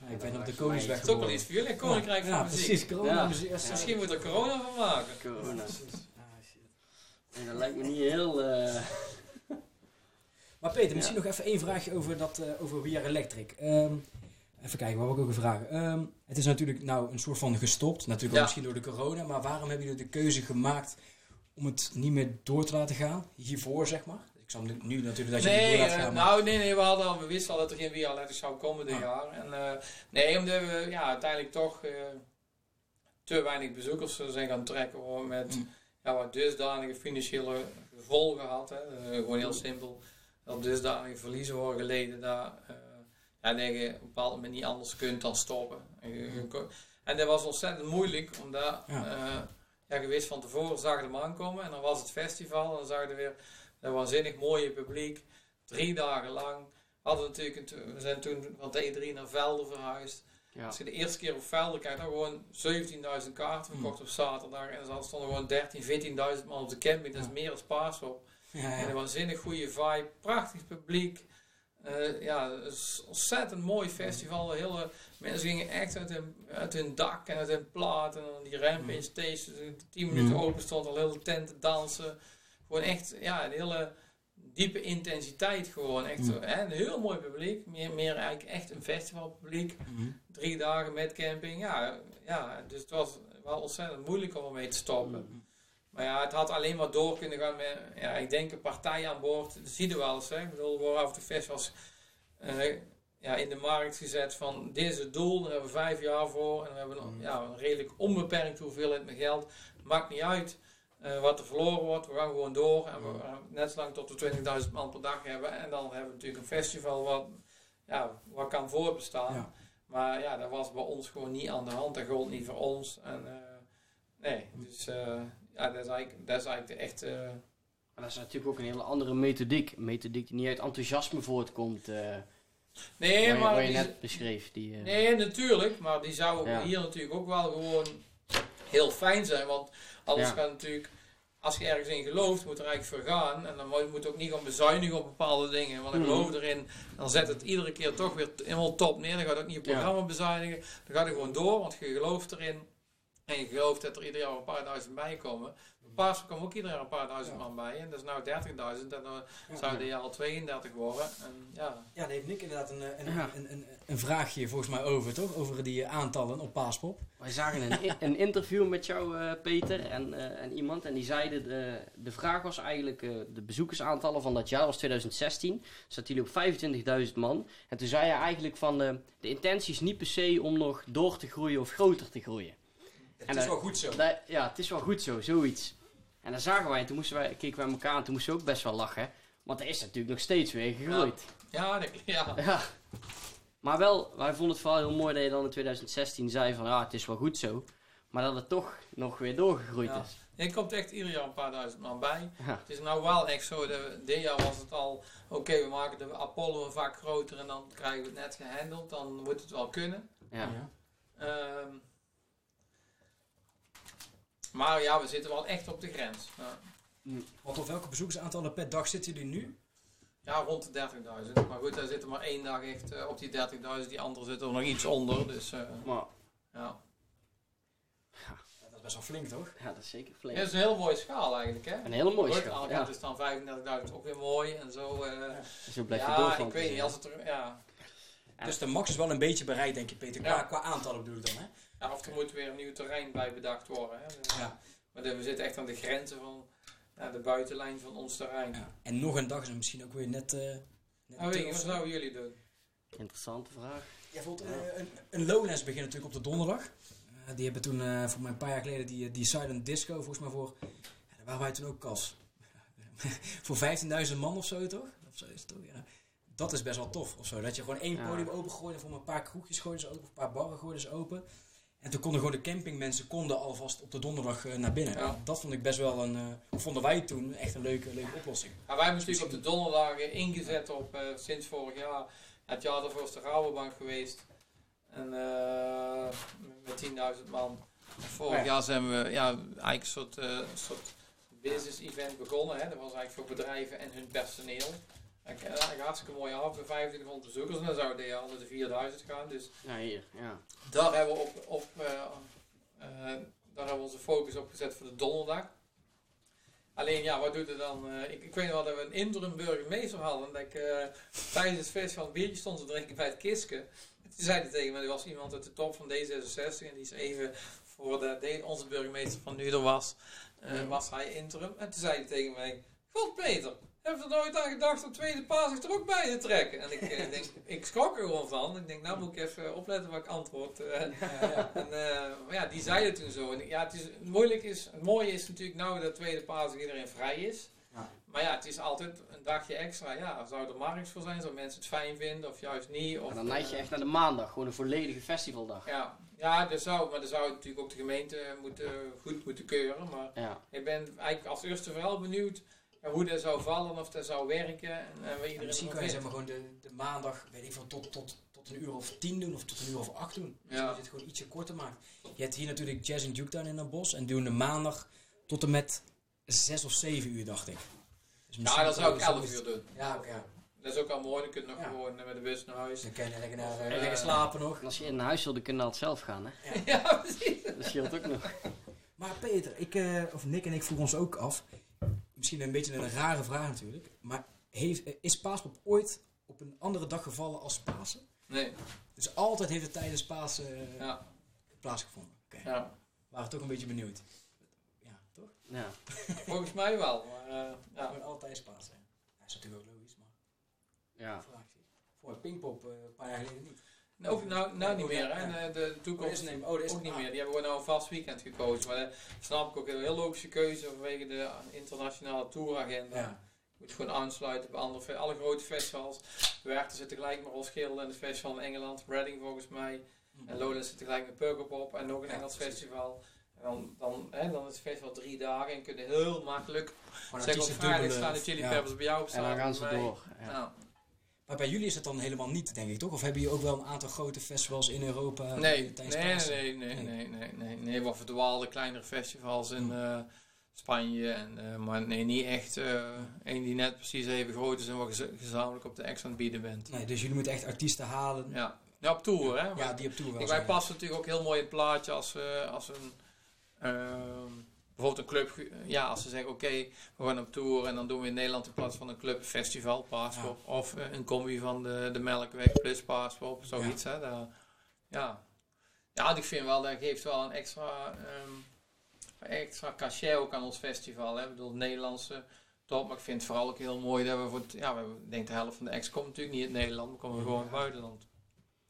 Ja, ik ben op de Koningsweg Dat is ook wel geboren. iets voor jullie, een koninkrijk ja, van ja, muziek. precies. Corona Ja. muziek. Ja, Misschien moet er corona van maken. Corona. Ah, shit. Dat lijkt me niet heel... eh, Maar Peter, misschien nog even één vraagje over, dat, eh, over We Are Electric. Ehm, even kijken, wat wil ik ook vragen? Ehm, het is natuurlijk nou een soort van gestopt. Natuurlijk ook Ja. misschien door de corona. Maar waarom hebben jullie de keuze gemaakt om het niet meer door te laten gaan? Hiervoor, zeg maar. Ik zal nu- natuurlijk dat je het Nee, door laat eh, gaan. maar- nou nee, nee, we, hadden al, we wisten al dat er geen Via Letters zou komen dit Ah. jaar. En, eh, nee, omdat we ja, uiteindelijk toch eh, te weinig bezoekers zijn gaan trekken hoor, met Mm. ja, wat dusdanige financiële gevolgen had. Hè. Gewoon heel simpel. Dat dusdanige verliezen worden geleden dat, eh, ja, dat je op een bepaald moment niet anders kunt dan stoppen. En, ko- en dat was ontzettend moeilijk, omdat Ja. ja, je wist van tevoren, zag je hem aankomen en dan was het festival en dan zag je weer dat waanzinnig mooie publiek. Drie dagen lang. Hadden we, natuurlijk een- we zijn toen van de E3 naar Velden verhuisd. ja. Als je de eerste keer op Velden kijkt, dan gewoon 17.000 kaarten verkocht op zaterdag. En dan stonden gewoon 13.000, 14.000 man op de camping. Dat is Ja. meer als paas op. ja, En een waanzinnig goede vibe, prachtig publiek. Eh, ja, het is een ontzettend mooi festival. De hele, mensen gingen echt uit hun, uit hun dak en uit hun plaat. En dan die rampage stage, dus in 10 minuten Mm. open stond, al hele tent te dansen. Gewoon echt, ja, een hele diepe intensiteit gewoon. Echt, Mm. hè, een heel mooi publiek. Meer, meer eigenlijk echt een festivalpubliek. Mhm. Drie dagen met camping. Ja, ja, dus het was wel ontzettend moeilijk om ermee te stoppen. Mhm. Maar ja, het had alleen maar door kunnen gaan met, ja, ik denk een partij aan boord. Dat zie je wel eens, hè. Ik bedoel, worden af toe festivals eh, ja, in de markt gezet van, dit is het doel, daar hebben we vijf jaar voor. En hebben we nog, Mhm. ja, een redelijk onbeperkt hoeveelheid met geld. Maakt niet uit eh, wat er verloren wordt, we gaan gewoon door. En we, Mhm. eh, net zolang tot we 20.000 man per dag hebben. En dan hebben we natuurlijk een festival wat, ja, wat kan voorbestaan. Ja. Maar ja, dat was bij ons gewoon niet aan de hand. Dat gold niet voor ons. En, eh, nee, dus ja, dat is eigenlijk, dat is eigenlijk de echte... Maar dat is natuurlijk ook een hele andere methodiek. Een methodiek die niet uit enthousiasme voortkomt. nee, je, maar je die- net beschreef. Die, nee, natuurlijk. Maar die zou Ja. hier natuurlijk ook wel gewoon heel fijn zijn. Want anders Ja. gaat natuurlijk... Als je ergens in gelooft, moet er eigenlijk vergaan. En dan moet je ook niet gaan bezuinigen op bepaalde dingen. Want ik Mhm. geloof erin. Dan zet het iedere keer toch weer helemaal top neer. Dan gaat ook niet Ja. programma bezuinigen. Dan gaat het gewoon door, want je gelooft erin. En je gelooft dat er ieder jaar een paar duizend bij komen. Paas komt ook ieder jaar een paar duizend Ja. man bij. En dat is nou 30.000. En dan Ja. zou dit jaar al 32 worden. En ja, Ja, daar heeft Nick inderdaad een, eh, een, Ja. een, een, een vraagje volgens mij over, toch? Over die eh, aantallen op Paaspop. Wij zagen een, een interview met jou, eh, Peter, en, eh, en iemand. En die zeiden, de, de vraag was eigenlijk, eh, de bezoekersaantallen van dat jaar was 2016. Zaten jullie op 25.000 man. En toen zei je eigenlijk van, eh, de intentie is niet per se om nog door te groeien of groter te groeien. Het En, is wel goed zo. Dat- ja, het is wel goed zo, zoiets. En dan zagen wij, toen moesten wij, keken wij elkaar aan, toen moesten we ook best wel lachen. Want er is natuurlijk nog steeds weer gegroeid. Ja, dat- ja. Ja. Maar wel, wij vonden het vooral heel mooi dat je dan in 2016 zei van, ja, het is wel goed zo. Maar dat het toch nog weer doorgegroeid Ja. is. Er komt echt ieder jaar een paar duizend man bij. Ja. Het is nou wel echt zo, de, dit jaar was het al, oké, we maken de Apollo vaak groter en dan krijgen we het net gehandeld, dan moet het wel kunnen. Ja. Ja. Maar ja, we zitten wel echt op de grens. Ja, Want op welke bezoekersaantallen per dag zitten jullie nu? ja rond de 30.000. Maar goed, daar zit er maar één dag echt eh, op die 30.000, die andere zitten er nog iets onder. Dus eh, Maar, ja. Ja, dat is best wel flink, toch? ja, dat is zeker Ja, flink. dat is een heel mooie schaal eigenlijk, hè? Een hele mooie Goed, schaal, ja. is dan 35.000 ook weer mooi en zo. eh, Zo blijf je ja, doorgaan. ik weet niet, als het er, ja, Ja. Dus de max is wel een beetje bereikt, denk je, Peter. Qua, Ja. qua aantallen bedoel ik dan, hè? Ja, of er moet weer een nieuw terrein bij bedacht worden. Hè? Dus, Ja. Maar de- we zitten echt aan de grenzen van ja, de buitenlijn van ons terrein. ja. En nog een dag is misschien ook weer net... eh net Nou, te- weet je, wat zouden jullie doen? Interessante vraag. Ja, bijvoorbeeld, eh, een, een Lowlands begint natuurlijk op de donderdag. Eh, die hebben toen, eh, voor mij een paar jaar geleden, die, die Silent Disco, volgens mij voor... Ja, daar waren wij toen ook kas. voor 15.000 man of zo, toch? Of zo is het toch, ja. Dat is best wel tof, of zo. Dat je gewoon één Ja. podium opengooide en voor een paar kroegjes gooiden ze open, of een paar barren gooiden ze open. En toen konden gewoon de campingmensen konden alvast op de donderdag eh, naar binnen. Ja. Dat vond ik best wel een, eh, vonden wij toen echt een leuke, leuke oplossing. Ja, wij hebben natuurlijk op de donderdagen ingezet op eh, sinds vorig jaar. Het jaar daarvoor is de Rabobank geweest. En met 10.000 man. Vorig Ja. jaar zijn we ja, eigenlijk een soort, soort business event begonnen. Hè. Dat was eigenlijk voor bedrijven en hun personeel. Eigenlijk, eh, hartstikke mooi af, met 2500 bezoekers. En dan zou jaar naar de 4000 gaan. Dus Ja, hier, ja. daar hebben we, op, op, eh, eh, daar hebben we onze focus op gezet voor de donderdag. Alleen ja, wat doet het dan? ik, ik weet nog wel dat we een interim burgemeester hadden. Dat ik tijdens het festival een biertje stond te drinken bij het Kiske. En toen zei hij tegen me, er was iemand uit de top van D66 en die is even voor de, de- onze burgemeester van nu er was, was hij interim. En toen zei hij tegen mij, God Peter, heb er nooit aan gedacht om tweede paas er ook bij te trekken? En ik, eh, denk, ik schrok er gewoon van. Ik denk, nou moet ik even opletten wat ik antwoord. eh. En, eh, maar ja, die zeiden toen zo. En ja, het, is, moeilijk is, het mooie is natuurlijk nou dat tweede paas iedereen vrij is. Ja. Maar ja, het is altijd een dagje extra. Ja, zou er markt voor zijn? Zou mensen het fijn vinden of juist niet? Of, En dan neig je eh, echt naar de maandag, gewoon een volledige festivaldag. Ja, ja dat zou, maar dan zou natuurlijk ook de gemeente moeten, goed moeten keuren. Maar Ja. ik ben eigenlijk als eerste vooral benieuwd ja, hoe dat zou vallen, of dat zou werken. En, En misschien kan je zeg maar gewoon de, de maandag, weet ik veel, tot, tot, tot een uur of tien doen of tot een uur of acht doen. Dus Ja. dat je het gewoon ietsje korter maakt. Je hebt hier natuurlijk Jazz in Juketown in Den Bosch en doen de maandag tot en met zes of zeven uur, dacht ik. Dus Ja, dat zou ik kan je 11 zo- uur doen. Ja, oké. ja. Dat is ook al mooi, dan kun je nog Ja. gewoon met de bus naar huis. Dan kan je lekker, naar, eh, Eh, lekker slapen nog. En als je in huis wil, dan kun je altijd zelf gaan, hè. ja, precies. Dat scheelt ook nog. Maar Peter, ik, eh, of Nick en ik vroegen ons ook af. Misschien een beetje een rare vraag natuurlijk. Maar heeft, is Paaspop ooit op een andere dag gevallen als Pasen? Nee, Dus altijd heeft het tijdens Pasen eh, ja, plaatsgevonden. Oké. ja. We waren toch een beetje benieuwd. Ja, toch? Ja. Volgens mij wel, maar eh, ja. Gewoon altijd Pasen. Dat is natuurlijk ook logisch, maar Ja. Voor Pinkpop eh, een paar jaar geleden niet. Nou, nou, nou niet meer, hè. En, eh, de Oh, toekomst is, nee, oh, is ook niet meer. Die hebben gewoon nou een vast weekend gekozen. Maar dat snap ik ook een heel logische keuze vanwege de internationale touragenda. Ja. Je moet gewoon aansluiten bij andere, alle grote festivals. Werchter zit tegelijk met Roskilde en het festival in Engeland, Reading volgens mij. En Lowlands zit tegelijk met Pukkelpop en nog een Ja, Engels precies. festival. En dan, dan, hè, dan is het festival drie dagen en kun je heel makkelijk zeggen op vrijdag staan de Chili ja. Peppers bij jou op En dan gaan ze door. Ja. Maar bij jullie is het dan helemaal niet, denk ik, toch? Of hebben jullie ook wel een aantal grote festivals in Europa? Nee, eh, nee, nee, nee, nee, nee, nee, nee, nee, wat verdwaalde kleinere festivals in eh, Spanje. En, eh, maar nee, niet echt eh een die net precies even groot is en wat gez- gezamenlijk op de ex aan het bieden bent. Nee, dus jullie moeten echt artiesten halen. Ja, ja op tour hè. Ja, die op tour wel. Wij passen natuurlijk ook heel mooi in het plaatje als, als een... bijvoorbeeld een club, ja, als ze zeggen oké, we gaan op tour en dan doen we in Nederland in plaats van een club een festival. Of eh, een combi van de, de Melkweg plus Paaspop, zoiets hè. Daar, ja. ja, ik vind wel, dat geeft wel een extra, ehm, extra cachet ook aan ons festival. Hè. Ik bedoel, Nederlandse top, maar ik vind het vooral ook heel mooi dat we voor het, ja, we ik denk de helft van de ex komt natuurlijk niet uit Nederland, maar komen we gewoon uit het buitenland.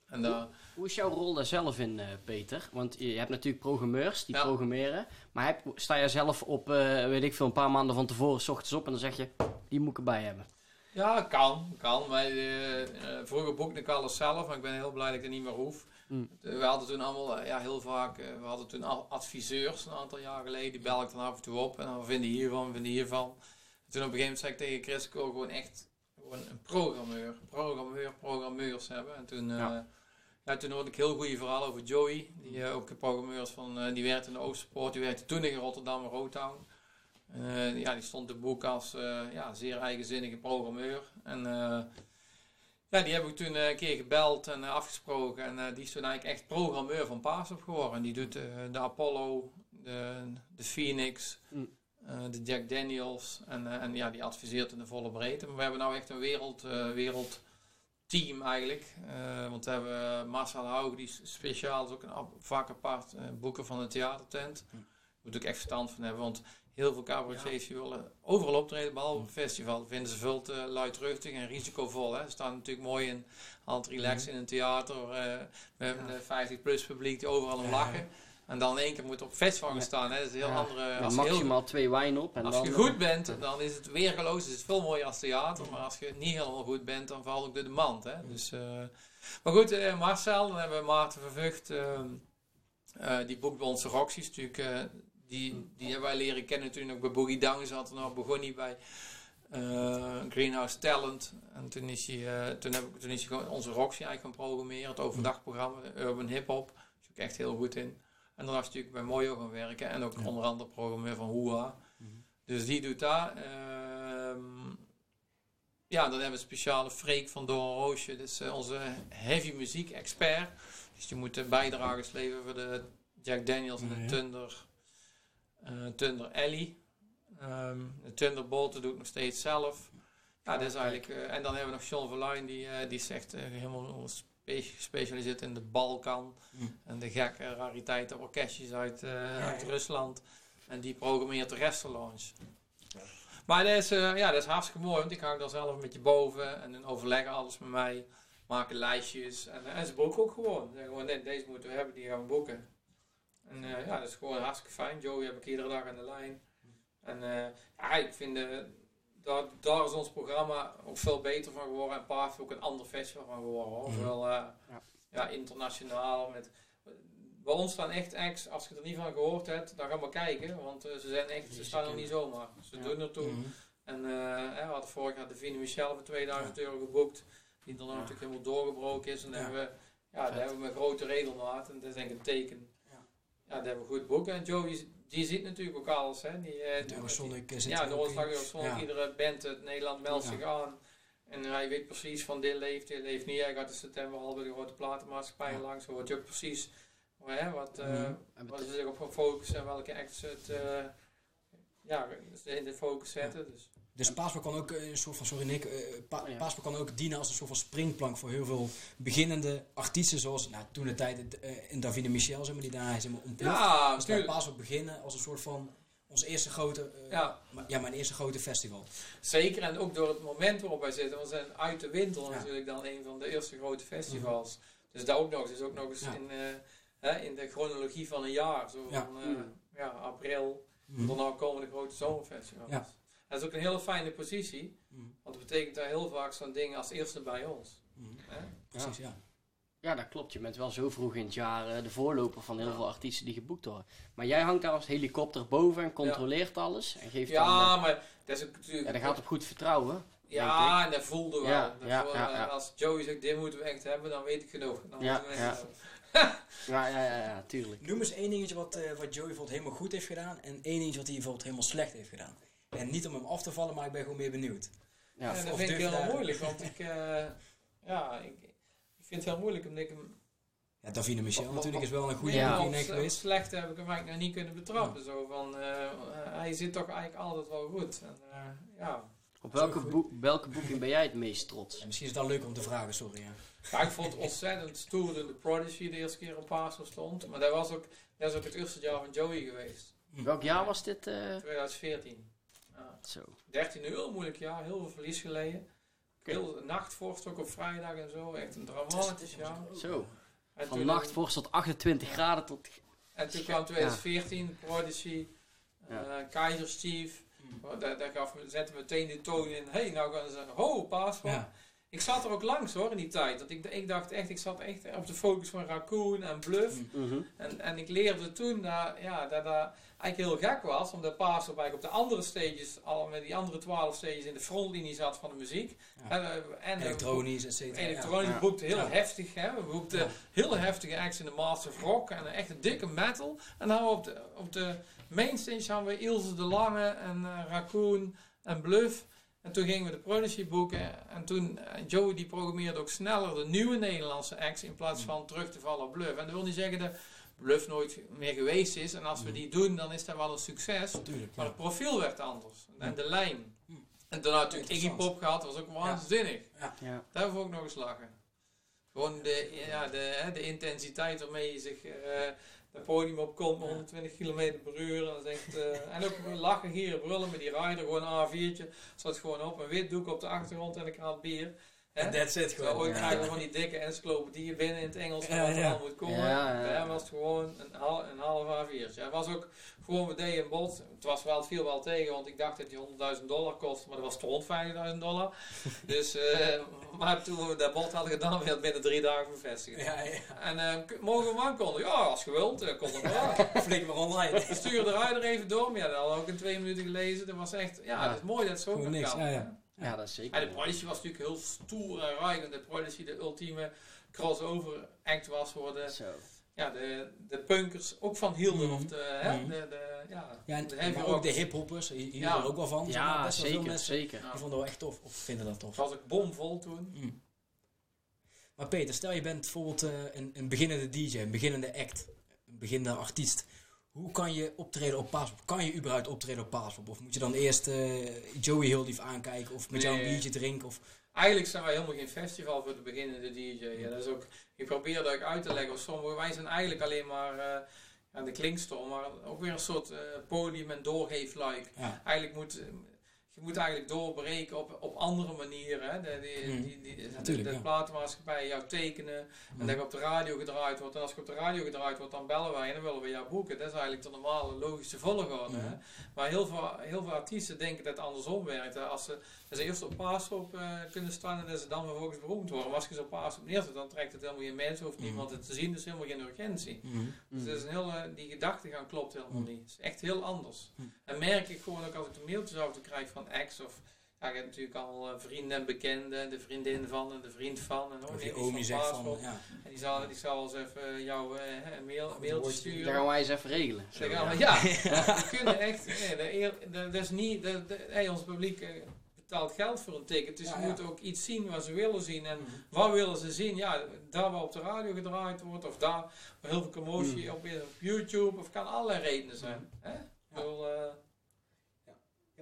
En daar, Hoe is jouw rol daar zelf in, eh, Peter? Want je hebt natuurlijk programmeurs die Ja. programmeren. Maar heb, sta jij zelf op, eh, weet ik veel, een paar maanden van tevoren, s ochtends op en dan zeg je, die moet ik erbij hebben. ja, kan, kan. Eh, eh, vroeger boekte ik alles zelf, maar ik ben heel blij dat ik dat niet meer hoef. Mm. We hadden toen allemaal, ja, heel vaak, we hadden toen al adviseurs een aantal jaar geleden, die bel ik dan af en toe op en dan vinden hiervan, vinden hiervan. En toen op een gegeven moment zei ik tegen Chris, ik wil gewoon echt gewoon een programmeur, programmeur, programmeurs hebben. En toen, Ja. Toen hoorde ik heel goede verhalen over Joey, die eh, ook programmeurs van, eh, die werkte in de Oosterpoort, die werkte toen in Rotterdam en Rotown. Eh, ja, die stond de boek als ja, zeer eigenzinnige programmeur. En ja, die heb ik toen een keer gebeld en afgesproken. En die is toen eigenlijk echt programmeur van Paasop geworden. En die doet de Apollo, de, de Phoenix, Mm. eh, de Jack Daniels. En, en ja, die adviseert in de volle breedte. Maar we hebben nou echt een wereld, eh, wereldteam eigenlijk. Eh, want we hebben Marcel Haug, die speciaal, is ook een vaak apart eh, boeken van de theatertent. Mm. Moet ook echt verstand van hebben, want heel veel cabaretiers die willen overal optreden, behalve op een festival. Dat vinden ze veel te luidruchtig en risicovol. Hè. Ze staan natuurlijk mooi in aan het relaxen in een theater eh, met een 50-plus publiek die overal om lachen. En dan in één keer moet op festival gaan Ja. staan. Hè. Dat is een heel andere... Als heel- maximaal twee wijn op. En als dan, je eh, goed bent, dan is het weergeloos. Is het veel mooier als theater. Maar als je niet helemaal goed bent, dan valt ook door de mand. Hè? Dus, eh, maar goed, eh, Marcel, dan hebben we Maarten Vervucht. eh, die boekt bij onze Roxy's natuurlijk. eh, die, die hebben wij leren kennen toen ook bij Boogie Down zat. En dan begon hij bij eh, Greenhouse Talent. En toen is hij, eh, toen heb ik, toen is hij onze Roxy eigenlijk gaan programmeren. Het overdagprogramma, Urban Hip Hop. Daar is ook echt heel goed in. En hij natuurlijk bij Mojo gaan werken. En ook Ja. onder andere programmeur van Hoera. Mhm. Dus die doet dat. Ehm, ja, dan hebben we een speciale Freek van Doorn Roosje. Dat is eh, onze heavy muziek expert. Dus die moet de bijdragers leveren voor de Jack Daniels en de ja. Thunder, eh Thunder Alley. Ehm, de Thunderbolt dat doe ik nog steeds zelf. Ja, dat is eigenlijk... eh, en dan hebben we nog John Verluin, die, die eh, helemaal gespecialiseerd in de Balkan. Mm. En de gekke rariteiten, orkestjes uit, eh, uit Rusland. En die programmeert de restaurants. Maar dat is, eh, ja, dat is hartstikke mooi, want ik hang daar zelf een beetje boven. En dan overleggen alles met mij. Maken lijstjes. En, eh, en ze boeken ook gewoon. Ze zeggen gewoon, nee, deze moeten we hebben, die gaan we boeken. En ja, dat is gewoon hartstikke fijn. Joey heb ik iedere dag aan de lijn. En ja, ik vind, eh, daar, daar is ons programma ook veel beter van geworden. En Paard is ook een ander festival van geworden. Hoor. Mhm. Wel, eh, Ja. ja, internationaal. Met, bij ons staan echt acts, als je er niet van gehoord hebt, dan ga maar kijken. Want eh, ze zijn echt, ze staan er niet zomaar. Ze Ja. doen ertoe. Mhm. En eh, hè, we hadden vorig jaar de Vine Michel voor 2000 euro geboekt. Die dan natuurlijk helemaal doorgebroken is. En dan Ja. hebben we, ja, dat Vet. hebben we met grote regelmaat. En dat is denk ik een teken. Ja. Ja, dat hebben we goed boeken. En Joey, die ziet natuurlijk ook alles. Hè. Die, eh, Het Eurosonic eh, zit ja, de. Eurosonic. Ja. Iedere band uit Nederland meldt zich aan. En hij weet precies van dit leeft, dit leeft niet. Hij gaat in september al bij de grote platenmaatschappij Ja. langs. Dan wordt je ook precies hè, wat, eh, waar bet- ze zich op gaan focussen en welke acts het eh, ja, in de focus zetten. Dus. Dus Paaspak kan ook eh, een soort van, sorry Nick, eh, pa Oh ja. Kan ook dienen als een soort van springplank voor heel veel beginnende artiesten, zoals nou, toen de tijd eh, in Davide Michel, zeg maar, die daar is helemaal ontploft. Ja, dus natuurlijk. Paaspak beginnen als een soort van ons eerste grote, eh, Ja. maar- ja, mijn eerste grote festival. Zeker, en ook door het moment waarop wij zitten. We zijn uit de winter Ja. natuurlijk dan een van de eerste grote festivals. Dus dat ook nog. Dus ook nog eens Ja. in, eh, hè, in de chronologie van een jaar. Zo Ja. van eh, Mm. ja, april. Mhm. Daarna komen de grote zomerfestivals. Dat is ook een hele fijne positie. Mhm. Want dat betekent dat heel vaak zo'n ding als eerste bij ons. Hè? Precies, ja. ja, dat klopt. Je bent wel zo vroeg in het jaar eh, de voorloper van heel Ja. veel artiesten die geboekt worden. Maar jij hangt daar als helikopter boven en controleert alles. En geeft dan... Ja, eh, maar dat is ook natuurlijk... ja, dat gaat op goed vertrouwen. Ja, en dat voelde wel. Ja, Dat ja, voelde- ja, ja. Als Joey zegt, dit moeten we echt hebben, dan weet ik genoeg. Dan Ja, we. Ja, ja, ja, ja tuurlijk. Noem eens één dingetje wat, eh, wat Joey bijvoorbeeld helemaal goed heeft gedaan en één dingetje wat hij bijvoorbeeld helemaal slecht heeft gedaan. En niet om hem af te vallen, maar ik ben gewoon meer benieuwd. Ja. Ja, dat vind ik heel daar- moeilijk, want ik, eh, ja, ik, ik vind het heel moeilijk omdat ik hem Ja, Davide Michel Op- op- natuurlijk is wel een goede Ja. op, geweest. slecht heb ik hem eigenlijk nog niet kunnen betrappen. Zo van, eh, eh, hij zit toch eigenlijk altijd wel goed. En, eh, ja. Op welke, boek, welke boeking ben jij het meest trots? Ja, misschien is het dan leuk om te vragen, sorry. Ja. ja, ik vond het ontzettend stoer toen de Prodigy de eerste keer op Paasel stond. Maar dat was ook, dat is ook het eerste jaar van Joey geweest. Welk jaar was dit? eh? 2014. Zo. 13 heel moeilijk jaar, heel veel verlies geleden. Heel nachtvorst ook op vrijdag en zo. Echt een dramatisch jaar. Zo. En Van toen- nachtvorst tot 28 graden tot... En toen kwam 2014, Prodigy, Ja. eh, Kaiser Steve. Mm. Oh, Daar, daar gaf, zette meteen de toon in. hey, nou gaan ze. Ho, paasval. Ja. Ik zat er ook langs hoor in die tijd. Want ik, ik dacht echt, ik zat echt op de focus van Raccoon en Bluff. Mm. Mhm. En, en ik leerde toen dat, ja, dat dat eigenlijk heel gek was. Omdat Paas op, op de andere stages, al met die andere twaalf stages in de frontlinie zat van de muziek. Ja. En, eh, en, eh, Elektronisch, et cetera. Elektronisch Ja. boekte heel Ja. heftig. Hè? We boekten heel heftige acts in de Master of Rock en een echte dikke metal. En dan op de, op de mainstage hadden we Ilse de Lange en eh, Raccoon en Bluff. En toen gingen we de Prodigy boeken. En toen, eh, Joey die programmeerde ook sneller de nieuwe Nederlandse acts in plaats Mm. van terug te vallen op Bluff. En dat wil niet zeggen dat Bluff nooit meer geweest is. En als we Mm. die doen, dan is dat wel een succes. Maar Ja. het profiel werd anders. En Mm. de lijn. Mm. En toen had natuurlijk Iggy. Pop gehad, dat was ook waanzinnig. Ja. Daar hebben we ook nog eens lachen. Gewoon de, ja, de, hè, de intensiteit waarmee je zich eh het podium op komt met Ja. 120 km per uur. Dat is echt, eh, en ook lachen, gieren, brullen met die rider. Gewoon een A4'tje. Zat gewoon op, een wit doek op de achtergrond en een kraat bier. Hè? En that's it Zo, gewoon. ooit Ja. krijgen we van die dikke encyclopedieën binnen in het Engels van Ja, wat er ja. al moet komen. Ja, was het gewoon een, hal, een half A4'tje. Hij was ook gewoon, we deden een bod. Het, was wel, het viel wel tegen, want ik dacht dat die 100.000 dollar kostte, maar dat was 250.000 dollar. dus, eh, maar toen we dat bod hadden gedaan, werd het binnen drie dagen bevestigd. Ja, ja. En eh, k- mogen we hem aankondigen? Ja, als je wilt, uh, kon het maar. Flik maar online. We sturen de rider even door, maar ja, dat hadden we ook in twee minuten gelezen. Dat was echt, ja, Ja. dat is mooi dat het zo kan. niks, ja, ja. Ja, dat is zeker. En de Prodigy was natuurlijk heel stoer en ruigend. De Prodigy de ultieme crossover act was voor de, Zo. Ja, de, de punkers ook van hielden. Mhm. Of de, hè, Mhm. de, de, ja, Ja, en, de maar ook de hiphoppers, hier hier Ja. er ook wel van. zeg maar, Ja, best wel veel zeker, mensen zeker. Die vonden dat echt tof, of vinden dat tof. Het was ook bomvol toen. Mm. Maar Peter, stel je bent bijvoorbeeld eh, een, een beginnende DJ, een beginnende act, een beginnende artiest. Hoe kan je optreden op Paaspop? Kan je überhaupt optreden op Paaspop? Of moet je dan eerst eh, Joey heel lief aankijken of met jou een biertje drinken? Of, Eigenlijk zijn wij helemaal geen festival voor de beginnende DJ. Ja, dat is ook, ik probeer dat ook uit te leggen. Of sommigen, wij zijn eigenlijk alleen maar eh, ja, de klinkstorm, maar ook weer een soort eh, podium en doorgeefluik. ja. Eigenlijk moet, je moet eigenlijk doorbreken op, op andere manieren. Hè. De, die, die, die, de- de, ja. platenmaatschappij jou tekenen en dat je op de radio gedraaid wordt. En als je op de radio gedraaid wordt, dan bellen wij en dan willen we jou boeken. Dat is eigenlijk de normale logische volgorde. Hè. Mhm. Maar heel veel, heel veel artiesten denken dat het andersom werkt. Hè. Als ze, dat ze eerst op paasop eh kunnen staan en dat ze dan vervolgens beroemd worden. Maar als je ze op paasop neerzet, dan trekt het helemaal geen mensen, hoeft Mhm. niemand het te zien, dus helemaal geen urgentie. Dus dat is een hele, die gedachtegang klopt helemaal niet. Het is echt heel anders. En merk ik gewoon ook als ik de mailtjes af te krijg van ex of... Ja, je hebt natuurlijk al eh, vrienden en bekenden, de vriendin van en de vriend van. En, oh, Of nee, je die die zegt van, ja, En die zal, die zal eens even jou eh, een mail, mailtje sturen. Daar gaan wij eens even regelen. Zo, gaan we- ja. ja, we kunnen echt. Nee, de eer- de- dat is niet. De, de, hey, ons publiek eh, betaalt geld voor een ticket. Dus Ja, ze ja. moeten ook iets zien wat ze willen zien. En Mhm. wat willen ze zien? Ja, daar waar op de radio gedraaid wordt, of daar waar heel veel commotie Mm. op is, op YouTube, of kan allerlei redenen zijn. Hè? Ik bedoel, eh, Ja,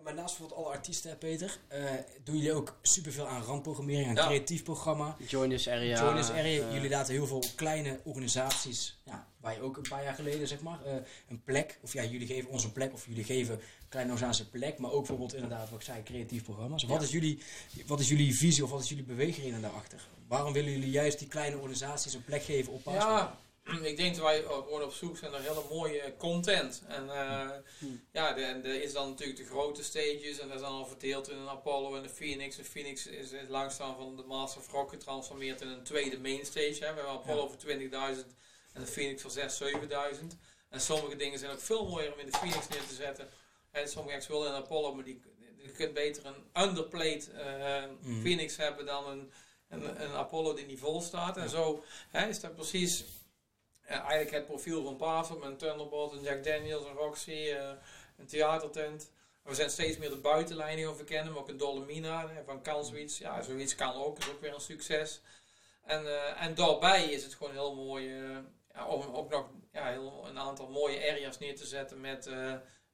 maar naast bijvoorbeeld alle artiesten, hè, Peter, eh, doen jullie ook superveel aan randprogrammering, aan Ja. creatief programma. Join us area. Join us area. eh, jullie laten heel veel kleine organisaties, ja, waar je ook een paar jaar geleden zeg maar, eh, een plek, of ja, jullie geven ons een plek, of jullie geven kleine organisaties een plek, maar ook bijvoorbeeld inderdaad, wat ik zei, creatief programma's. Wat, Ja. is jullie, wat is jullie visie of wat is jullie beweegreden daarachter? Waarom willen jullie juist die kleine organisaties een plek geven op Paaspoort? ja, ik denk dat wij gewoon op zoek zijn naar hele mooie content. En eh, Hmm. ja, de- er is dan natuurlijk de grote stages en dat is dan al verdeeld in een Apollo en een Phoenix. En Phoenix is, is langzaam van de Master of Rock getransformeerd in een tweede mainstage. Hè. We hebben Apollo Ja. voor 20.000 en een Phoenix voor 6.000, 7.000. En sommige dingen zijn ook veel mooier om in de Phoenix neer te zetten. En sommige acts willen een Apollo, maar die, je kunt beter een underplayed eh, Mhm. Phoenix hebben dan een, een, een Apollo die niet vol staat. En Ja. zo hè, is dat precies eigenlijk het profiel van Pavel met een Thunderbolt, een Jack Daniels, een Roxy, eh, een theatertent. We zijn steeds meer de buitenlijnen gaan verkennen, maar ook een Dolomina van kan zoiets. Ja, zoiets kan ook, is ook weer een succes. En, eh, en daarbij is het gewoon heel mooi eh, ja, om ook nog ja, heel, een aantal mooie areas neer te zetten met,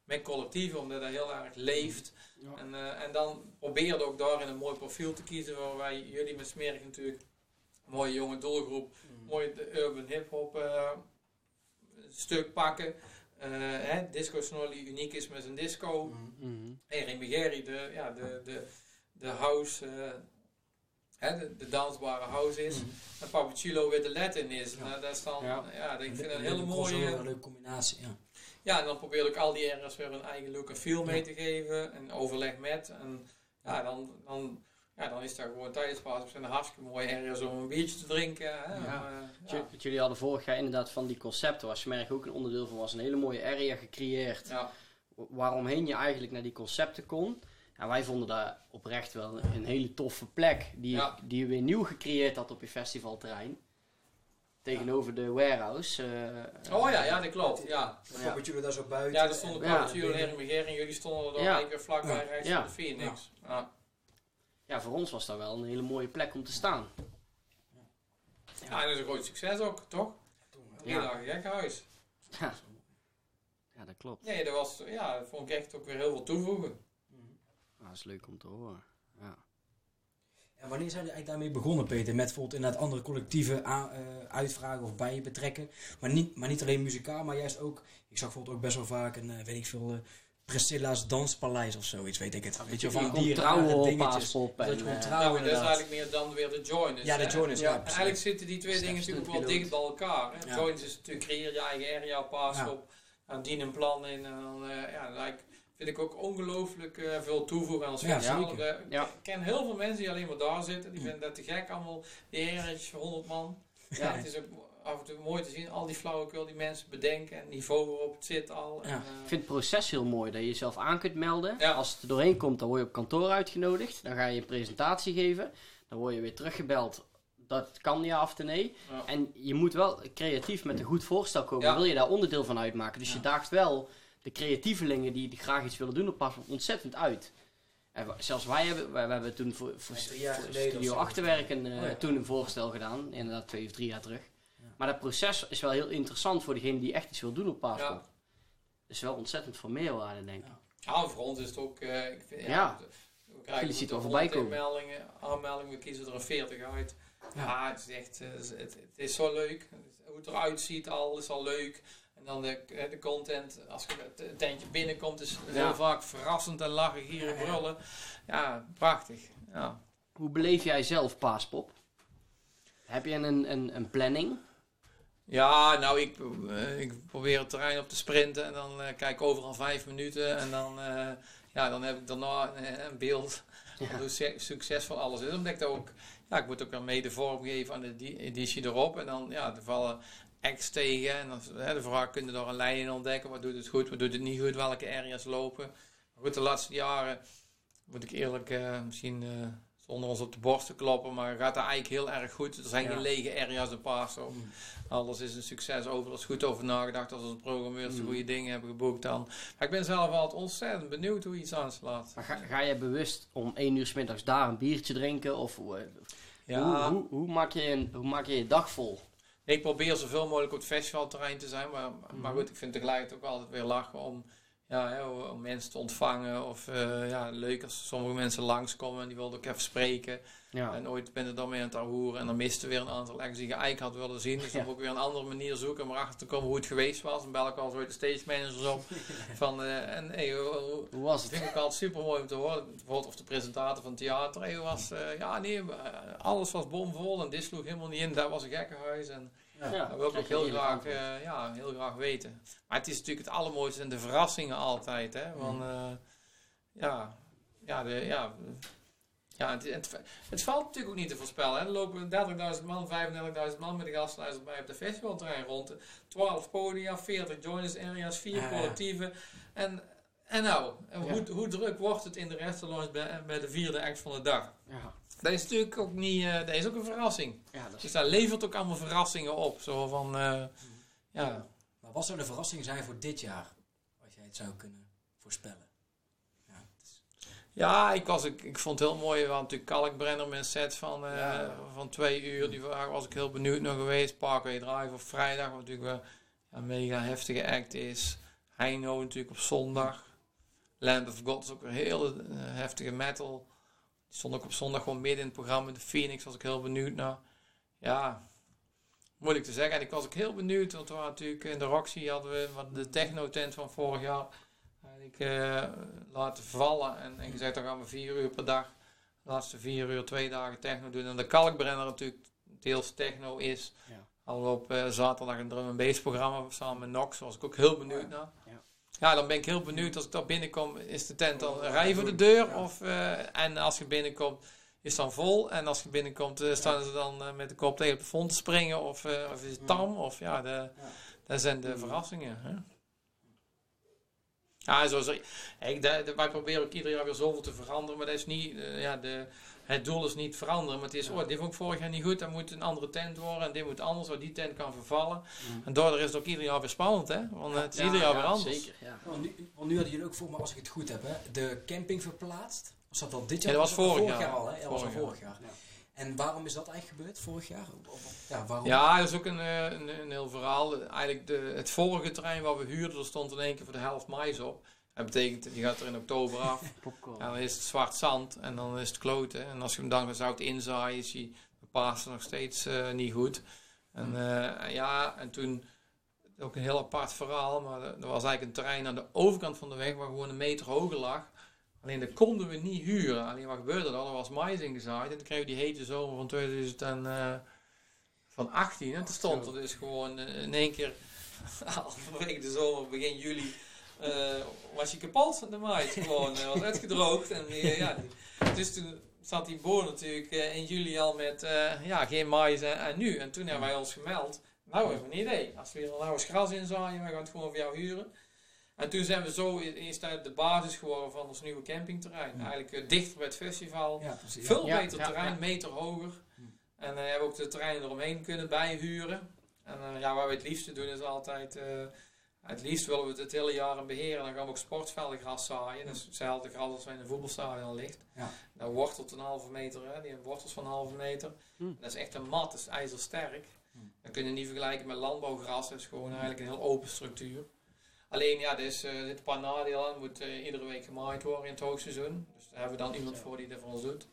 met collectieven, omdat dat heel erg leeft. Ja. En, en dan probeer je ook daarin een mooi profiel te kiezen, waar wij jullie met Smerig natuurlijk een mooie jonge doelgroep, mooi de urban hip-hop eh, stuk pakken. Eh, hè, disco Snorri uniek is met zijn disco. En Remy Gerry, de, ja, de, de, de house, eh, hè, de, de dansbare house is. Mhm. En Papachulo weer de Latin is. Ja. Nou, dat is dan, Ja. ja, ik vind een hele mooie... Een leuke combinatie, ja. Ja, en dan probeer ik al die areas weer een eigen look en feel mee te geven. En overleg met. En ja, dan, dan, ja, dan is dat gewoon tijdens zijn er hartstikke mooie areas om een biertje te drinken. Hè? Ja. Eh. Jullie hadden vorig jaar inderdaad van die concepten, waar Smerg ook een onderdeel van was, een hele mooie area gecreëerd. Ja. Waaromheen je eigenlijk naar die concepten kon. En wij vonden dat oprecht wel een hele toffe plek. Die, Ja. die je weer nieuw gecreëerd had op je festivalterrein. Tegenover de warehouse. eh, Oh ja, ja, dat klopt. Ja, Dan jullie daar zo buiten. ja er stonden Ja. En jullie stonden er dan Ja. eigenlijk weer vlakbij Ja. rechts Ja. van de Phoenix. Ja. Ja, voor ons was dat wel een hele mooie plek om te staan. Ja, en dat is een groot succes ook, toch? Drie Ja. dagen gekhuis. Ja. ja, dat klopt. Nee, dat was, ja, dat vond ik echt ook weer heel veel toevoegen. Dat is leuk om te horen. Ja. En wanneer zijn jullie eigenlijk daarmee begonnen, Peter? Met bijvoorbeeld inderdaad andere collectieven eh, uitvragen of bij je betrekken. Maar niet, maar niet alleen muzikaal, maar juist ook... Ik zag bijvoorbeeld ook best wel vaak een, eh, weet ik veel... eh, Priscilla's Danspaleis of zoiets, weet ik het. Weet je, van die trouwen op dingetjes. Paaspop. Dat En, je gewoon eh, trouw- Ja, maar dat is inderdaad. eigenlijk meer dan weer de joiners. Ja, de joiners, ja, eigenlijk zitten die twee dingen natuurlijk wel dicht bij elkaar. Hè? Ja. Joiners is natuurlijk creëer je eigen area, paas Ja. op. En dien een plan in. En dan uh, ja, like, vind ik ook ongelooflijk uh, veel toevoegen aan ons Ja. Ik Ja. ken heel veel mensen die alleen maar daar zitten. Die vinden dat te gek allemaal. Die area's voor 100 man. Ja. Ja. het is ook af en toe mooi te zien. Al die flauwekul die mensen bedenken. En niveau waarop het zit al. En, Ja. eh, Ik vind het proces heel mooi dat je jezelf aan kunt melden. Ja. Als het er doorheen komt, dan word je op kantoor uitgenodigd. Dan ga je een presentatie geven. Dan word je weer teruggebeld. Dat kan ja of nee. ja. En je moet wel creatief met een goed voorstel komen. Wil je daar onderdeel van uitmaken? Dus je daagt wel de creatievelingen die, die graag iets willen doen op Paspoort ontzettend uit. En zelfs wij hebben, wij, wij hebben toen voor, voor, Studio. Achterwerken eh, Oh ja. toen een voorstel gedaan. Inderdaad twee of drie jaar terug. Maar dat proces is wel heel interessant voor degene die echt iets wil doen op Paspoort. Ja. is wel ontzettend voor meerwaarde, denk ik. Ja. Voor ons is het ook. eh ik vind, ja, Ja. we krijgen het wel voorbij 100 komen. Aanmeldingen, aanmeldingen, we kiezen er een 40 uit. Ja. Ja, het is echt. eh, Het, het, het is zo leuk. Hoe het eruit ziet al is al leuk. En dan de, eh, de content, als je het het tentje binnenkomt, is heel Ja. vaak verrassend en lachen, gieren, ja. brullen. Ja, prachtig. Ja. Hoe beleef jij zelf Paaspop? Heb je een, een, een planning? Ja, nou, ik, eh, ik probeer het terrein op te sprinten en dan eh, kijk ik overal vijf minuten en dan, eh, ja, dan heb ik daarna een, een beeld Ja. van hoe su- succesvol alles is. Omdat ik dat ook, ja, ik moet ook een mede vormgeven aan de di- editie erop en dan, ja, er vallen acts tegen en dan, hè, de vraag, kun je daar een lijn in ontdekken, wat doet het goed, wat doet het niet goed, welke areas lopen. Maar goed, de laatste jaren, moet ik eerlijk, misschien... zonder ons op de borst te kloppen, maar gaat dat eigenlijk heel erg goed. Er zijn Ja. geen lege areas in Paso. Mm. Alles is een succes, overal is goed over nagedacht. Als onze programmeurs Mm. goede dingen hebben geboekt dan. Maar ik ben zelf altijd ontzettend benieuwd hoe iets aanslaat. Maar ga, ga je bewust om één uur 's middags daar een biertje drinken? Of hoe, Ja, hoe, hoe, hoe maak je een, hoe maak je je dag vol? ik probeer zoveel mogelijk op het festivalterrein te zijn. Maar, maar Mhm. goed, ik vind tegelijkertijd ook altijd weer lachen om, ja, hè, om mensen te ontvangen. Of eh, ja, leuk als sommige mensen langskomen en die wilden ook even spreken. Ja. En ooit ben ik dan mee aan het ahoeren en dan miste weer een aantal acts die je eigenlijk had willen zien. Dus dan Ja. moet ik weer een andere manier zoeken om erachter te komen hoe het geweest was. En bel ik al zo de stage managers op. Van, eh, en hey, hoe- was het? vind ik altijd super mooi om te horen. Bijvoorbeeld of de presentator van het theater. Hey, was, eh, ja, nee, alles was bomvol en dit sloeg helemaal niet in. Dat was een gekkenhuis. En Ja, dat wil ik ook heel graag, eh, ja, heel graag weten. Maar het is natuurlijk het allermooiste en de verrassingen altijd. Hè? Want, eh, ja, ja, de, ja, ja het, het, het valt natuurlijk ook niet te voorspellen. Hè? Er lopen 30.000 man, 35.000 man met de gastlijst bij op de festivalterrein rond. 12 podia, 40 joiners areas, 4 Ja, ja. collectieven. En, en nou, en Ja. hoe, hoe druk wordt het in de restaurants bij, bij de vierde act van de dag? Ja. Dat is natuurlijk ook niet, eh, dat is ook een verrassing. Ja, dat is, Dus daar levert ook allemaal verrassingen op. Zo van, eh, ja. Maar wat zou de verrassing zijn voor dit jaar? Als jij het zou kunnen voorspellen. Ja, het is- Ja, ik, was, ik, ik vond het heel mooi. We hadden natuurlijk Kalkbrenner met een set van, eh, Ja. van twee uur. Die wa- was ik heel benieuwd naar geweest. Parkway Drive op vrijdag, wat natuurlijk wel een mega heftige act is. Heino natuurlijk op zondag. Land of God is ook weer heel eh, heftige metal. Die stond ook op zondag gewoon midden in het programma. De Phoenix was ik heel benieuwd naar. Ja, moeilijk te zeggen. En ik was ook heel benieuwd, want we waren natuurlijk in de Roxy hadden we de techno-tent van vorig jaar eigenlijk eh, laten vallen. En, en gezegd, dan gaan we vier uur per dag laatste vier uur twee dagen techno doen. En de kalkbrenner natuurlijk deels techno is. Ja. Al op eh, zaterdag een drum en bass programma samen met Nox. was ik ook heel benieuwd naar. Ja. Dan ben ik heel benieuwd als ik daar binnenkom. Is de tent dan een rij voor de deur? Of, eh, en als je binnenkomt, is het dan vol? En als je binnenkomt, eh, staan ze dan eh, met de kop tegen het plafond te springen? Of, of is het tam? Of ja, de, dat zijn de verrassingen. Hè? Ja, de- wij proberen ook ieder jaar weer zoveel te veranderen, maar dat is niet, ja, de, het doel is niet veranderen, maar het is, oh, dit vond ik vorig jaar niet goed, dat moet een andere tent worden en dit moet anders, want die tent kan vervallen. Mm. En daardoor is het ook ieder jaar weer spannend, hè? Want het is ieder jaar weer anders. Zeker, ja. Want nu, want nu hadden jullie ook voor me, als ik het goed heb, hè, de camping verplaatst. Was dat al dit jaar? Ja, dat was vorig jaar. al, hè? Was al Vorig jaar. Ja. En waarom is dat eigenlijk gebeurd vorig jaar? Ja, waarom? Ja, dat is ook een, eh, een, een heel verhaal. Eigenlijk de, het vorige terrein waar we huurden, er stond in één keer voor de helft mais op. Dat betekent, die gaat er in oktober af. Ja, dan is het zwart zand en dan is het kloten. En als je hem dan zout inzaaien, is hij de Pasen nog steeds eh, niet goed. En eh, ja, en toen ook een heel apart verhaal, maar er was eigenlijk een terrein aan de overkant van de weg waar gewoon een meter hoger lag. Alleen dat konden we niet huren. Alleen wat gebeurde er? Er was mais ingezaaid en toen kregen we die hete zomer van 2018. En toen stond er dus gewoon eh, in één keer, halverwege de zomer, begin juli, eh, was je kapot, de mais. Gewoon, eh, was uitgedroogd. En eh, ja, dus toen zat die boer natuurlijk eh, in juli al met eh, ja, geen mais en, en nu. En toen hebben wij ons gemeld. Nou, we hebben een idee. Als we hier nou eens gras inzaaien, we gaan het gewoon voor jou huren. En toen zijn we zo, is dat de basis geworden van ons nieuwe campingterrein. Ja. Eigenlijk eh, dichter bij het festival. Ja. Veel beter ja, terrein, meter hoger. Hm. En eh hebben ook de terreinen eromheen kunnen bijhuren. En eh, ja, wat we het liefste doen is altijd... eh, het liefst willen we het het hele jaar in beheren. Dan gaan we ook sportveldengras zaaien. Dat is hetzelfde gras als in een voetbalstadion ligt. Ja. Dat wortelt een halve meter. Hè. Die wortels van een halve meter. Hm. Dat is echt een mat. Dat is ijzersterk. Hm. Dat kun je niet vergelijken met landbouwgras. Dat is gewoon eigenlijk een heel open structuur. Alleen ja, er is, eh, een paar nadelen aan. Moet eh, iedere week gemaaid worden in het hoogseizoen. Dus daar hebben we dan iemand voor die dat voor ons doet.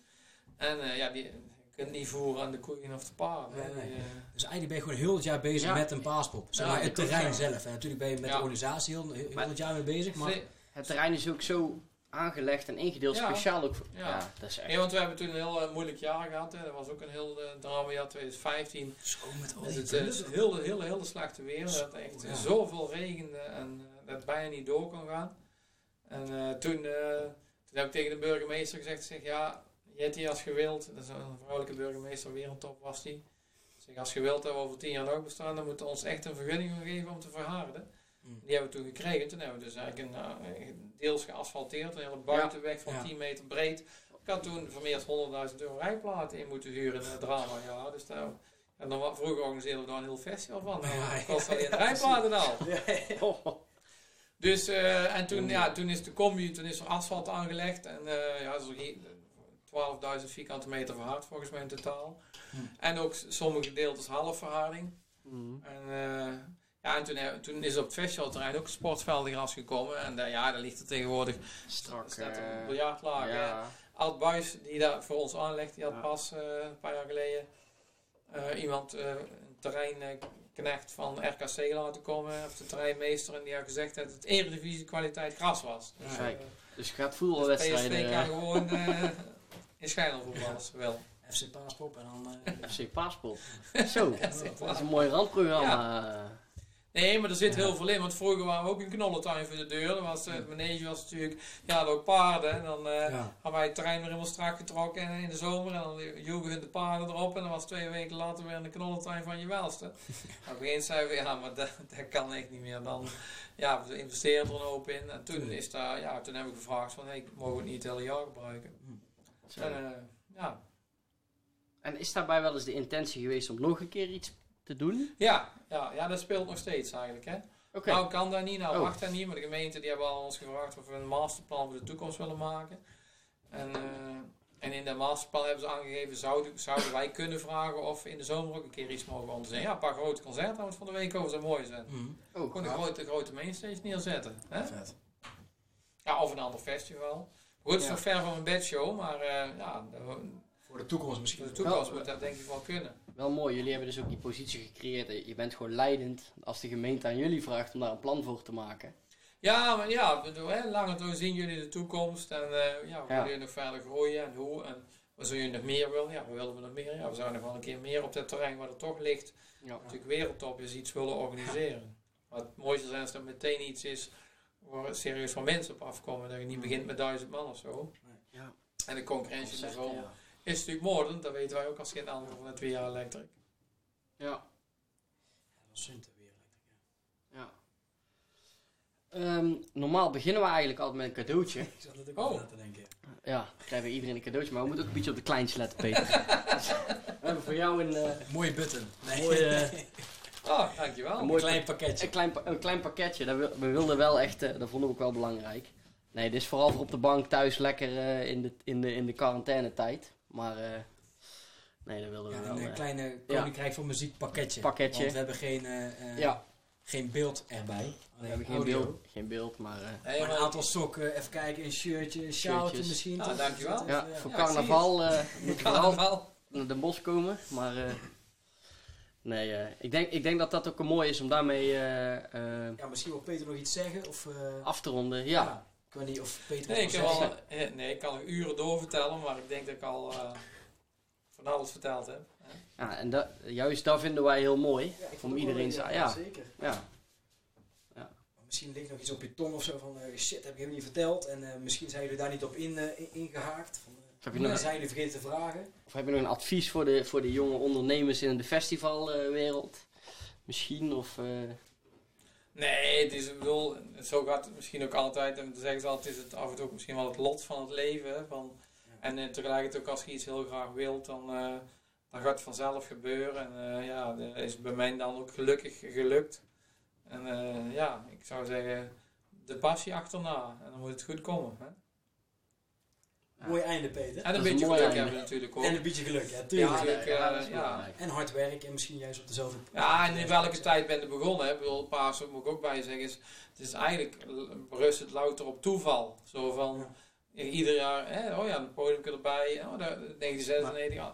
En eh, ja, die kunt niet voeren aan de koeien of de paarden. Nee, nee. Eh, Dus eigenlijk ben je gewoon heel het jaar bezig Ja. met een paaspop. Zeg Ja, maar, het dat terrein zelf. En natuurlijk ben je met Ja. de organisatie heel, heel Maar- het jaar mee bezig. Maar Het terrein is ook zo aangelegd en ingedeeld, Ja. speciaal ook voor... Ja. Ja. dat is echt... Nee, want we hebben toen een heel eh, moeilijk jaar gehad. Hè. Dat was ook een heel uh, dramajaar 2015. zo met al Dus die het is een hele, hele, hele slechte weer. Dat het echt Ja. zoveel regende en eh, dat het bijna niet door kon gaan. En eh, toen, eh, toen heb ik tegen de burgemeester gezegd, zeg, ja, Jetty als je wilt, dat is een vrouwelijke burgemeester, weer een top was die. Zeg, als je wilt dat we over tien jaar nog bestaan, dan moeten we ons echt een vergunning geven om te verharden. Mm. Die hebben we toen gekregen. Toen hebben we dus eigenlijk een, eh, deels geasfalteerd, een hele buitenweg van Ja. 10 meter breed. Ik had toen voor meer dan 100.000 euro rijplaten in moeten huren in het drama. Ja, dus daar, en dan vroeger organiseerden we daar een heel festival van. Nou, Ja, dat kost alleen ja, rijplaten al. Oh. Dus, eh, en toen, ja, toen is de combi, toen is er asfalt aangelegd. En eh ja, 12.000 vierkante meter verhard volgens mij in totaal. Hm. En ook sommige gedeeltes half verharding. Mhm. En, eh, ja, en toen, heb- toen is op het festivalterrein ook een sportveldengras gekomen. En eh, ja, daar ligt er tegenwoordig Strak. staat er eh, een biljartlaag. hè. ja. Oud Buis, die daar voor ons aanlegt, die had Ja. pas eh, een paar jaar geleden eh, iemand, eh, een terreinknecht van RKC laten komen, of de terreinmeester, en die had gezegd dat het eredivisie kwaliteit gras was. Dus, Ja. Eh, Dus je gaat dus voetbalwedstrijden... PSV kan eh, gewoon eh in Schijnel voetballen, als ze wel. FC Paaspop en dan... eh, FC Paaspop. Zo, dat is een mooi randprogramma. Nee, maar er zit Ja. heel veel in, want vroeger waren we ook een knollentuin voor de deur. Dan was, eh, het manege was natuurlijk, ja, ook paarden. En dan eh, ja. hadden wij het terrein weer helemaal strak getrokken en in de zomer. En dan joegen hun de paarden erop. En dan was twee weken later weer in de knollentuin van je welste. Op een gegeven moment zeiden we, ja, maar dat, dat kan echt niet meer. Dan, ja, we investeren er een hoop in. En toen, is daar, ja, toen heb ik gevraagd van, hey, mogen we het niet het hele jaar gebruiken? Eh, ja, En is daarbij wel eens de intentie geweest om nog een keer iets te doen? ja, ja, ja, dat speelt nog steeds eigenlijk, hè. Oké. Nou kan dat niet, nou Oh. mag dat niet, maar de gemeente die hebben al ons gevraagd of we een masterplan voor de toekomst willen maken. En, eh, en in dat masterplan hebben ze aangegeven, zouden, zouden wij kunnen vragen of we in de zomer ook een keer iets mogen organiseren. Ja, een paar grote concerten van de week over, zou mooi zijn. Mhm. Oh, Gewoon een grote, grote mainstage neerzetten. Hè? Ja, of een ander festival. Is Ja. nog ver van een bedshow, maar eh, ja, Voor de toekomst voor misschien. de toekomst Wel, moet dat denk ik wel kunnen. wel mooi. Jullie hebben dus ook die positie gecreëerd. Je bent gewoon leidend als de gemeente aan jullie vraagt om daar een plan voor te maken. Ja, maar ja, ik bedoel, hè, langer door zien jullie de toekomst en eh, ja, we Ja. willen nog verder groeien en hoe. En Wat zou je nog meer willen? Ja, we willen we nog meer? Ja, we zouden nog wel een keer meer op dat terrein waar het toch ligt, Ja. natuurlijk wereldtop is, iets willen organiseren. Wat het mooiste zijn als dat meteen iets is waar het serieus van mensen op afkomen. Dat je niet begint met duizend man of zo. Ja. En de concurrentie Concept, niveau ja. is natuurlijk moordend, dat weten wij ook als geen ander van het twee jaar Electric. Ja. Dat Sunte weer. ja. Ehm, normaal beginnen we eigenlijk altijd met een cadeautje. Ik zat het ook Oh. te denken. Ja, krijgen we iedereen een cadeautje, maar we moeten ook een beetje op de kleintjes letten, Peter. we hebben voor jou een, eh, Mooie button. Nee. Mooie, Oh, dankjewel. Een een mooi klein pakketje. een, klein, een klein pakketje. Dat we wilden wel echt, eh, dat vonden we ook wel belangrijk. Nee, dit is vooral voor op de bank thuis lekker eh, in, de, in, de, in de quarantainetijd. Maar eh, nee, dat wilden we Ja, wel. een eh, kleine Koninkrijk van Muziek pakketje. Pakketje. Want we hebben geen, ja, geen beeld erbij. we hebben geen beeld, geen beeld, maar een aantal sokken, even kijken, een shirtje, een sjaaltje misschien. Ah, dankjewel. Ja, voor ja, carnaval moet je vooral naar Den Bosch komen. Maar nee, eh, ik, denk, ik denk dat dat ook een mooi is om daarmee eh, eh, Ja, misschien wil Peter nog iets zeggen. Of, eh, af te ronden. Ja, Ik weet niet of Peter Nee, nog ik, wil heb zeggen. al, nee, ik kan nog uren doorvertellen, maar ik denk dat ik al eh, van alles verteld heb. ja en dat, juist dat vinden wij heel mooi. Ja, Om iedereen zijn- ja, ja. zeker. Ja, Misschien ligt nog iets op je tong of zo van eh, shit, heb ik hem niet verteld. En eh, misschien zijn jullie daar niet op in, eh, in- ingehaakt. Van, eh, Of heb je nog- zijn vergeten te vragen? Of heb je nog een advies voor de, voor de jonge ondernemers in de festivalwereld? Misschien, of... eh, Nee, het is, ik bedoel, zo gaat het misschien ook altijd. En dan zeggen ze altijd, is het af en toe ook misschien wel het lot van het leven. Van, en eh, tegelijkertijd ook als je iets heel graag wilt, dan, eh, dan gaat het vanzelf gebeuren. En ja, dat is bij mij dan ook gelukkig gelukt. En ja, ik zou zeggen, de passie achterna. En dan moet het goed komen. Hè? Ja. Mooi einde, Peter. En een beetje geluk einde. hebben natuurlijk ook. En een beetje geluk, ja, tuurlijk. Ja, Ja, natuurlijk, ja, eh. En hard werken en misschien juist op dezelfde... Ja, en in welke tijd ben je begonnen? Ik bedoel, Pasen moet ik ook bij zeggen. Is, het is eigenlijk berust het louter op toeval. Zo van Ja. ieder jaar, hè, oh ja, een podium erbij. Oh, daar- 1996, ah,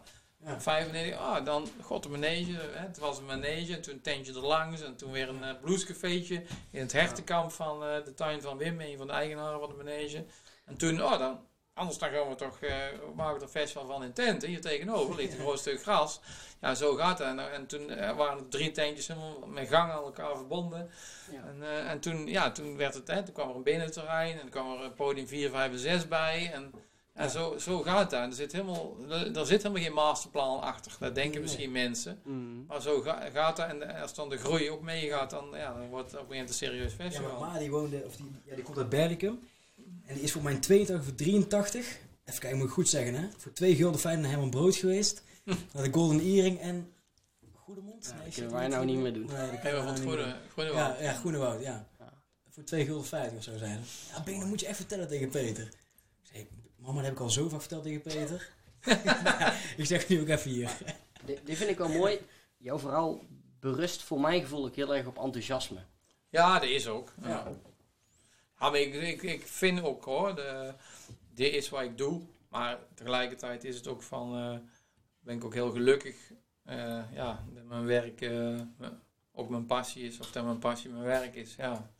Ja. 95, ah, dan, god, een manege. Hè, het was een manege, en toen een tentje er langs. En toen weer een uh, bluescafeetje in het hertenkamp van eh, de tuin van Wim, een van de eigenaren van de manege. En toen, oh, dan, anders dan gaan we toch, eh maken we er festival van in tenten. Hier tegenover ligt een groot stuk gras. Ja, zo gaat het. En, en toen eh, waren er drie tentjes helemaal met gangen aan elkaar verbonden. ja. En, eh, en toen, ja, toen, werd het, hè, toen kwam er een binnenterrein en dan kwam er een podium 4, 5 en 6 bij. En, en Ja. zo, zo gaat het daar. Er zit, helemaal, er, er zit helemaal geen masterplan achter. Dat denken Nee. misschien mensen. Mm. Maar zo ga- gaat dat. En als dan de groei ook meegaat, dan, ja, dan wordt het op een gegeven moment een serieus Ja, festival. maar Ma die woonde, of die, ja, die komt uit Berlicum. En die is voor mijn 82 voor 83. Even kijken, moet ik goed zeggen hè. Voor twee gulden fijn naar Herman Brood geweest. Naar de Golden Earring en... Goedemond? Ja, dat shit, kunnen wij nou niet meer doen. Nee, dat Nee, kunnen maar wij van het niet goede, goede doen. Ja, ja ja. Ja. Voor 2 gulden 50 of zo zijn het. Ja, Ben, dan moet je echt vertellen tegen Peter. Ik zeg, mama, dat heb ik al zo vaak verteld tegen Peter. ik zeg nu ook even hier. Dit, dit vind ik wel mooi. Jouw verhaal berust voor mijn gevoel ook heel erg op enthousiasme. Ja, dat is ook. Ja. Ja. Ja, maar ik, ik, ik vind ook hoor, de, dit is wat ik doe. Maar tegelijkertijd is het ook van, eh, ben ik ook heel gelukkig eh, ja, dat mijn werk eh, ook mijn passie is. Of dat mijn passie mijn werk is. Ja,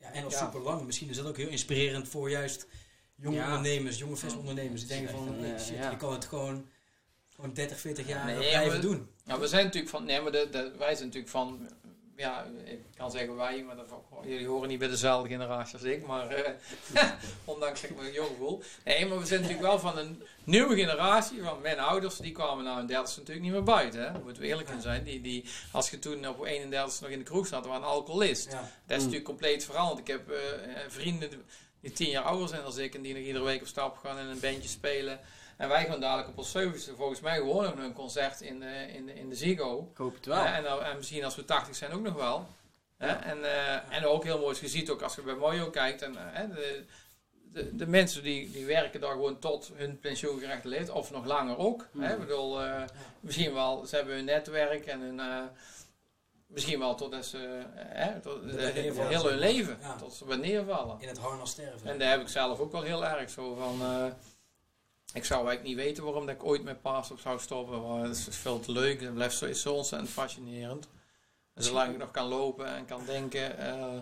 Ja, en al Ja. super lang. Misschien is dat ook heel inspirerend voor juist jonge Ja. ondernemers, jonge festondernemers. Die denken van, shit, ja. ik kan het gewoon, gewoon 30, 40 jaar Nee, blijven doen. Nou, we zijn natuurlijk van, nee, maar de, de, wij zijn natuurlijk van, ja, ik kan zeggen wij, maar dat, jullie horen niet bij dezelfde generatie als ik, maar eh, ondanks dat ik me jong voel. Nee, maar we zijn natuurlijk wel van een nieuwe generatie, van mijn ouders, die kwamen nou in dertigste natuurlijk niet meer buiten, hè. moeten we eerlijk in zijn. Die, die, als je toen op 31 nog in de kroeg zat, waren een alcoholist. Ja. Dat is Mm. natuurlijk compleet veranderd. Ik heb eh, eh, vrienden die tien jaar ouder zijn dan ik en die nog iedere week op stap gaan en een bandje spelen. En wij gaan dadelijk op ons 70 volgens mij gewoon nog een concert in de, in de, in de Ziggo. Ik hoop het wel. Eh, en, en misschien als we 80 zijn ook nog wel. En, eh, en ook heel mooi, is, je ziet ook als je bij Mojo kijkt, en, eh, de, de, de mensen die, die werken daar gewoon tot hun pensioengerechte leeftijd, of nog langer ook. Hè? Ik bedoel, eh, misschien wel, ze hebben hun netwerk en hun, eh, misschien wel totdat ze, eh, hè, tot, heel hun leven, Ja. tot ze neervallen. In het harnas sterven. En daar heb ik zelf ook wel heel erg zo van. Ik zou eigenlijk niet weten waarom dat ik ooit met paas op zou stoppen. Maar het is veel te leuk. Het blijft zo, is zo ontzettend fascinerend. En zolang ik nog kan lopen en kan denken, eh,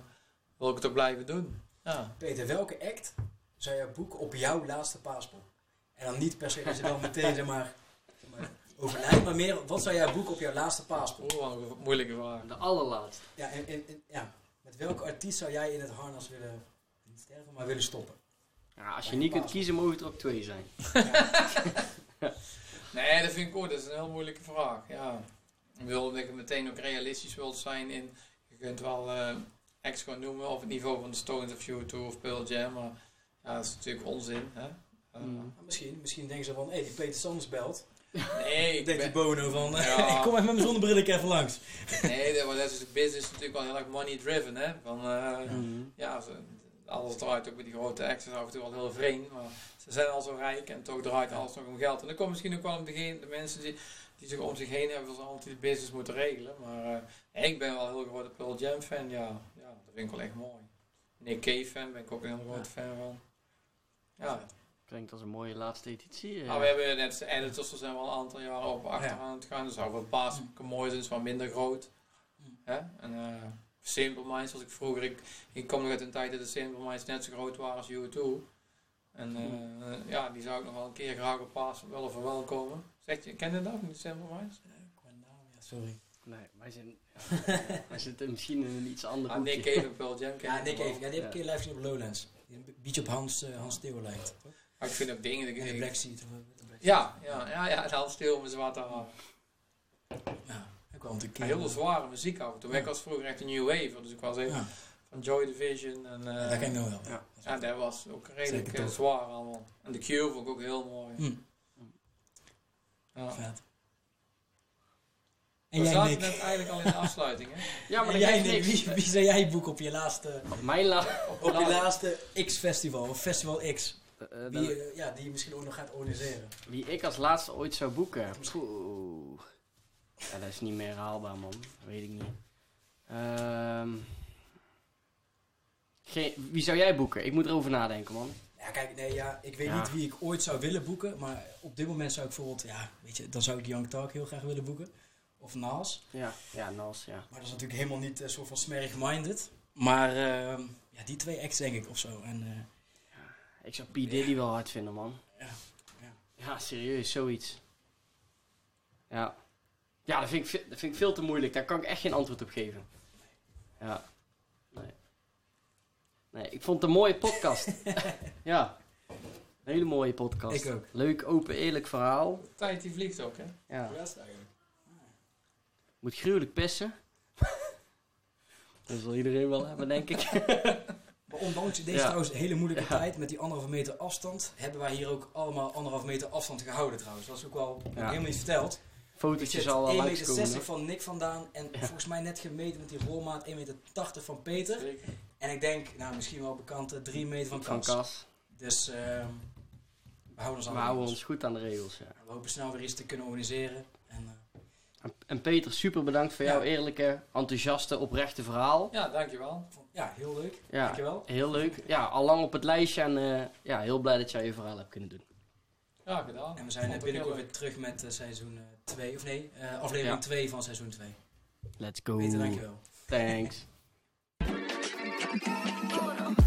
wil ik het ook blijven doen. Ja. Peter, welke act zou jij boeken op jouw laatste paaspel? En dan niet per se dat je dan meteen zeg maar, overlijdt, maar meer wat zou jij boeken op jouw laatste paspoort? Oeh, wat een moeilijke vraag. De allerlaatste. Ja, en, en, en- ja, met welke artiest zou jij in het harnas willen, niet sterven, maar willen stoppen? Ja, als je niet kunt kiezen, mogen het er ook twee zijn. Nee, dat vind ik ook. Dat is een heel moeilijke vraag. Ja. Ik wil dat ik meteen ook realistisch wil zijn in... Je kunt wel eh acts gaan noemen op het niveau van de Stones of U2 of Pearl Jam. Maar ja, dat is natuurlijk onzin. Hè? Eh, Mm. Maar Misschien, misschien denken ze van, hé, die Peter Sanders belt. Nee, ik Denkt die ben, Bono van, eh, Ja. ik kom even met mijn zonnebril even langs. nee, dat, maar dat is business natuurlijk wel heel erg money driven. Hè? Van, eh, Mhm. ja, alles draait ook met die grote acts. Dat is af en toe wel heel vreemd. Maar ze zijn al zo rijk en toch draait alles nog om geld. En dan komt misschien ook wel om degene, de mensen die, die zich om zich heen hebben, zoals altijd de business moeten regelen. Maar eh, ik ben wel een heel grote Pearl Jam fan. Ja, ja, dat vind ik wel echt mooi. Nick Cave fan ben ik ook een heel grote fan van. Ja, Klinkt als een mooie laatste editie. eh. maar we hebben net de editors, er zijn wel een aantal jaren op achteraan het gaan. Dus zou wel paas mooi zijn, is wat minder groot. Mm. Hè? En eh Simple Minds, als ik vroeger, ik, ik kom nog uit een tijd dat de Simple Minds net zo groot waren als U2. En eh, ja, die zou ik nog wel een keer graag op paas willen verwelkomen. Zeg je, ken je dat, niet Simple Minds? Qua naam, ja, sorry. Nee, wij, zijn, wij zitten misschien in een iets ander Ah, Nick hoekje. Cave en Pearl Jam Ja, ik Nick wel. even. Ja, die heb ik Ja. een keer live gezien op Lowlands. Die een beetje op Hans, eh, Hans Theo lijkt. Maar ik vind ook dingen... dat En de ik- Black Seat. ja, ja, ja, ja, Hans Stil met zwarte haar. Ja, keer. heel zware muziek af en toe. Ik was vroeger echt een new wave, dus ik was even Ja, van Joy Division en... eh, dat ken ik nog wel. Ja. Ja, dat was ook redelijk eh, zwaar allemaal. En de Cure vond ik ook heel mooi. Hm, Ja. vet. We En jij, zaten Nick? net eigenlijk al in de afsluiting, hè? Ja, maar jij, geeft Nick, niks. wie, wie zou jij boeken op je laatste, Mijn la... op je laatste X-festival, of Festival X? Wie, dan- eh, ja, die je misschien ook nog gaat organiseren. Wie ik als laatste ooit zou boeken. Oeh. Ja, dat is niet meer haalbaar, man. Dat weet ik niet. Ehm. Geen- wie zou jij boeken? Ik moet erover nadenken, man. Ja, kijk, nee, ja, ik weet Ja. niet wie ik ooit zou willen boeken, maar op dit moment zou ik bijvoorbeeld, ja, weet je, dan zou ik Young Talk heel graag willen boeken. Of Nas. Ja, ja, Nas, ja. Maar dat is natuurlijk helemaal niet een soort van smerig-minded. Maar ehm, ja, die twee acts denk ik of zo. En, eh, Ik zou P. Diddy wel hard vinden, man. Ja, ja. Ja, serieus, zoiets. Ja. Ja, dat vind, ik, dat vind ik veel te moeilijk. Daar kan ik echt geen antwoord op geven. Ja. Nee. Nee, ik vond het een mooie podcast. ja. Een hele mooie podcast. ik ook. Leuk, open, eerlijk verhaal. Tijd die vliegt ook, hè? Ja. Best eigenlijk. Moet gruwelijk pissen. dat zal iedereen wel hebben, denk ik. Maar ondanks deze Ja. trouwens hele moeilijke Ja. tijd met die anderhalve meter afstand, hebben wij hier ook allemaal anderhalve meter afstand gehouden trouwens. Dat is ook wel Ja. helemaal niet verteld. Fotootjes al wel 1,60 langskomen. meter hoor. van Nick vandaan en volgens mij net gemeten met die rolmaat 1,80 meter van Peter. Zeker. En ik denk, nou misschien wel bekante 3 meter van Van Kas. Kas. Dus ehm, we houden ons aan We de houden ons goed aan de regels, ja. We hopen snel weer iets te kunnen organiseren. En, eh, En, en Peter, super bedankt voor Ja. jouw eerlijke, enthousiaste, oprechte verhaal. Ja, dankjewel. ja, heel leuk. Ja, Dankjewel. heel leuk. Ja, al lang op het lijstje en eh, ja, heel blij dat jij je verhaal hebt kunnen doen. Ja, gedaan. En we zijn binnenkort weer terug met eh, seizoen 2, of nee, eh, aflevering Ja. 2 van seizoen 2. Let's go. Peter, dankjewel. Thanks.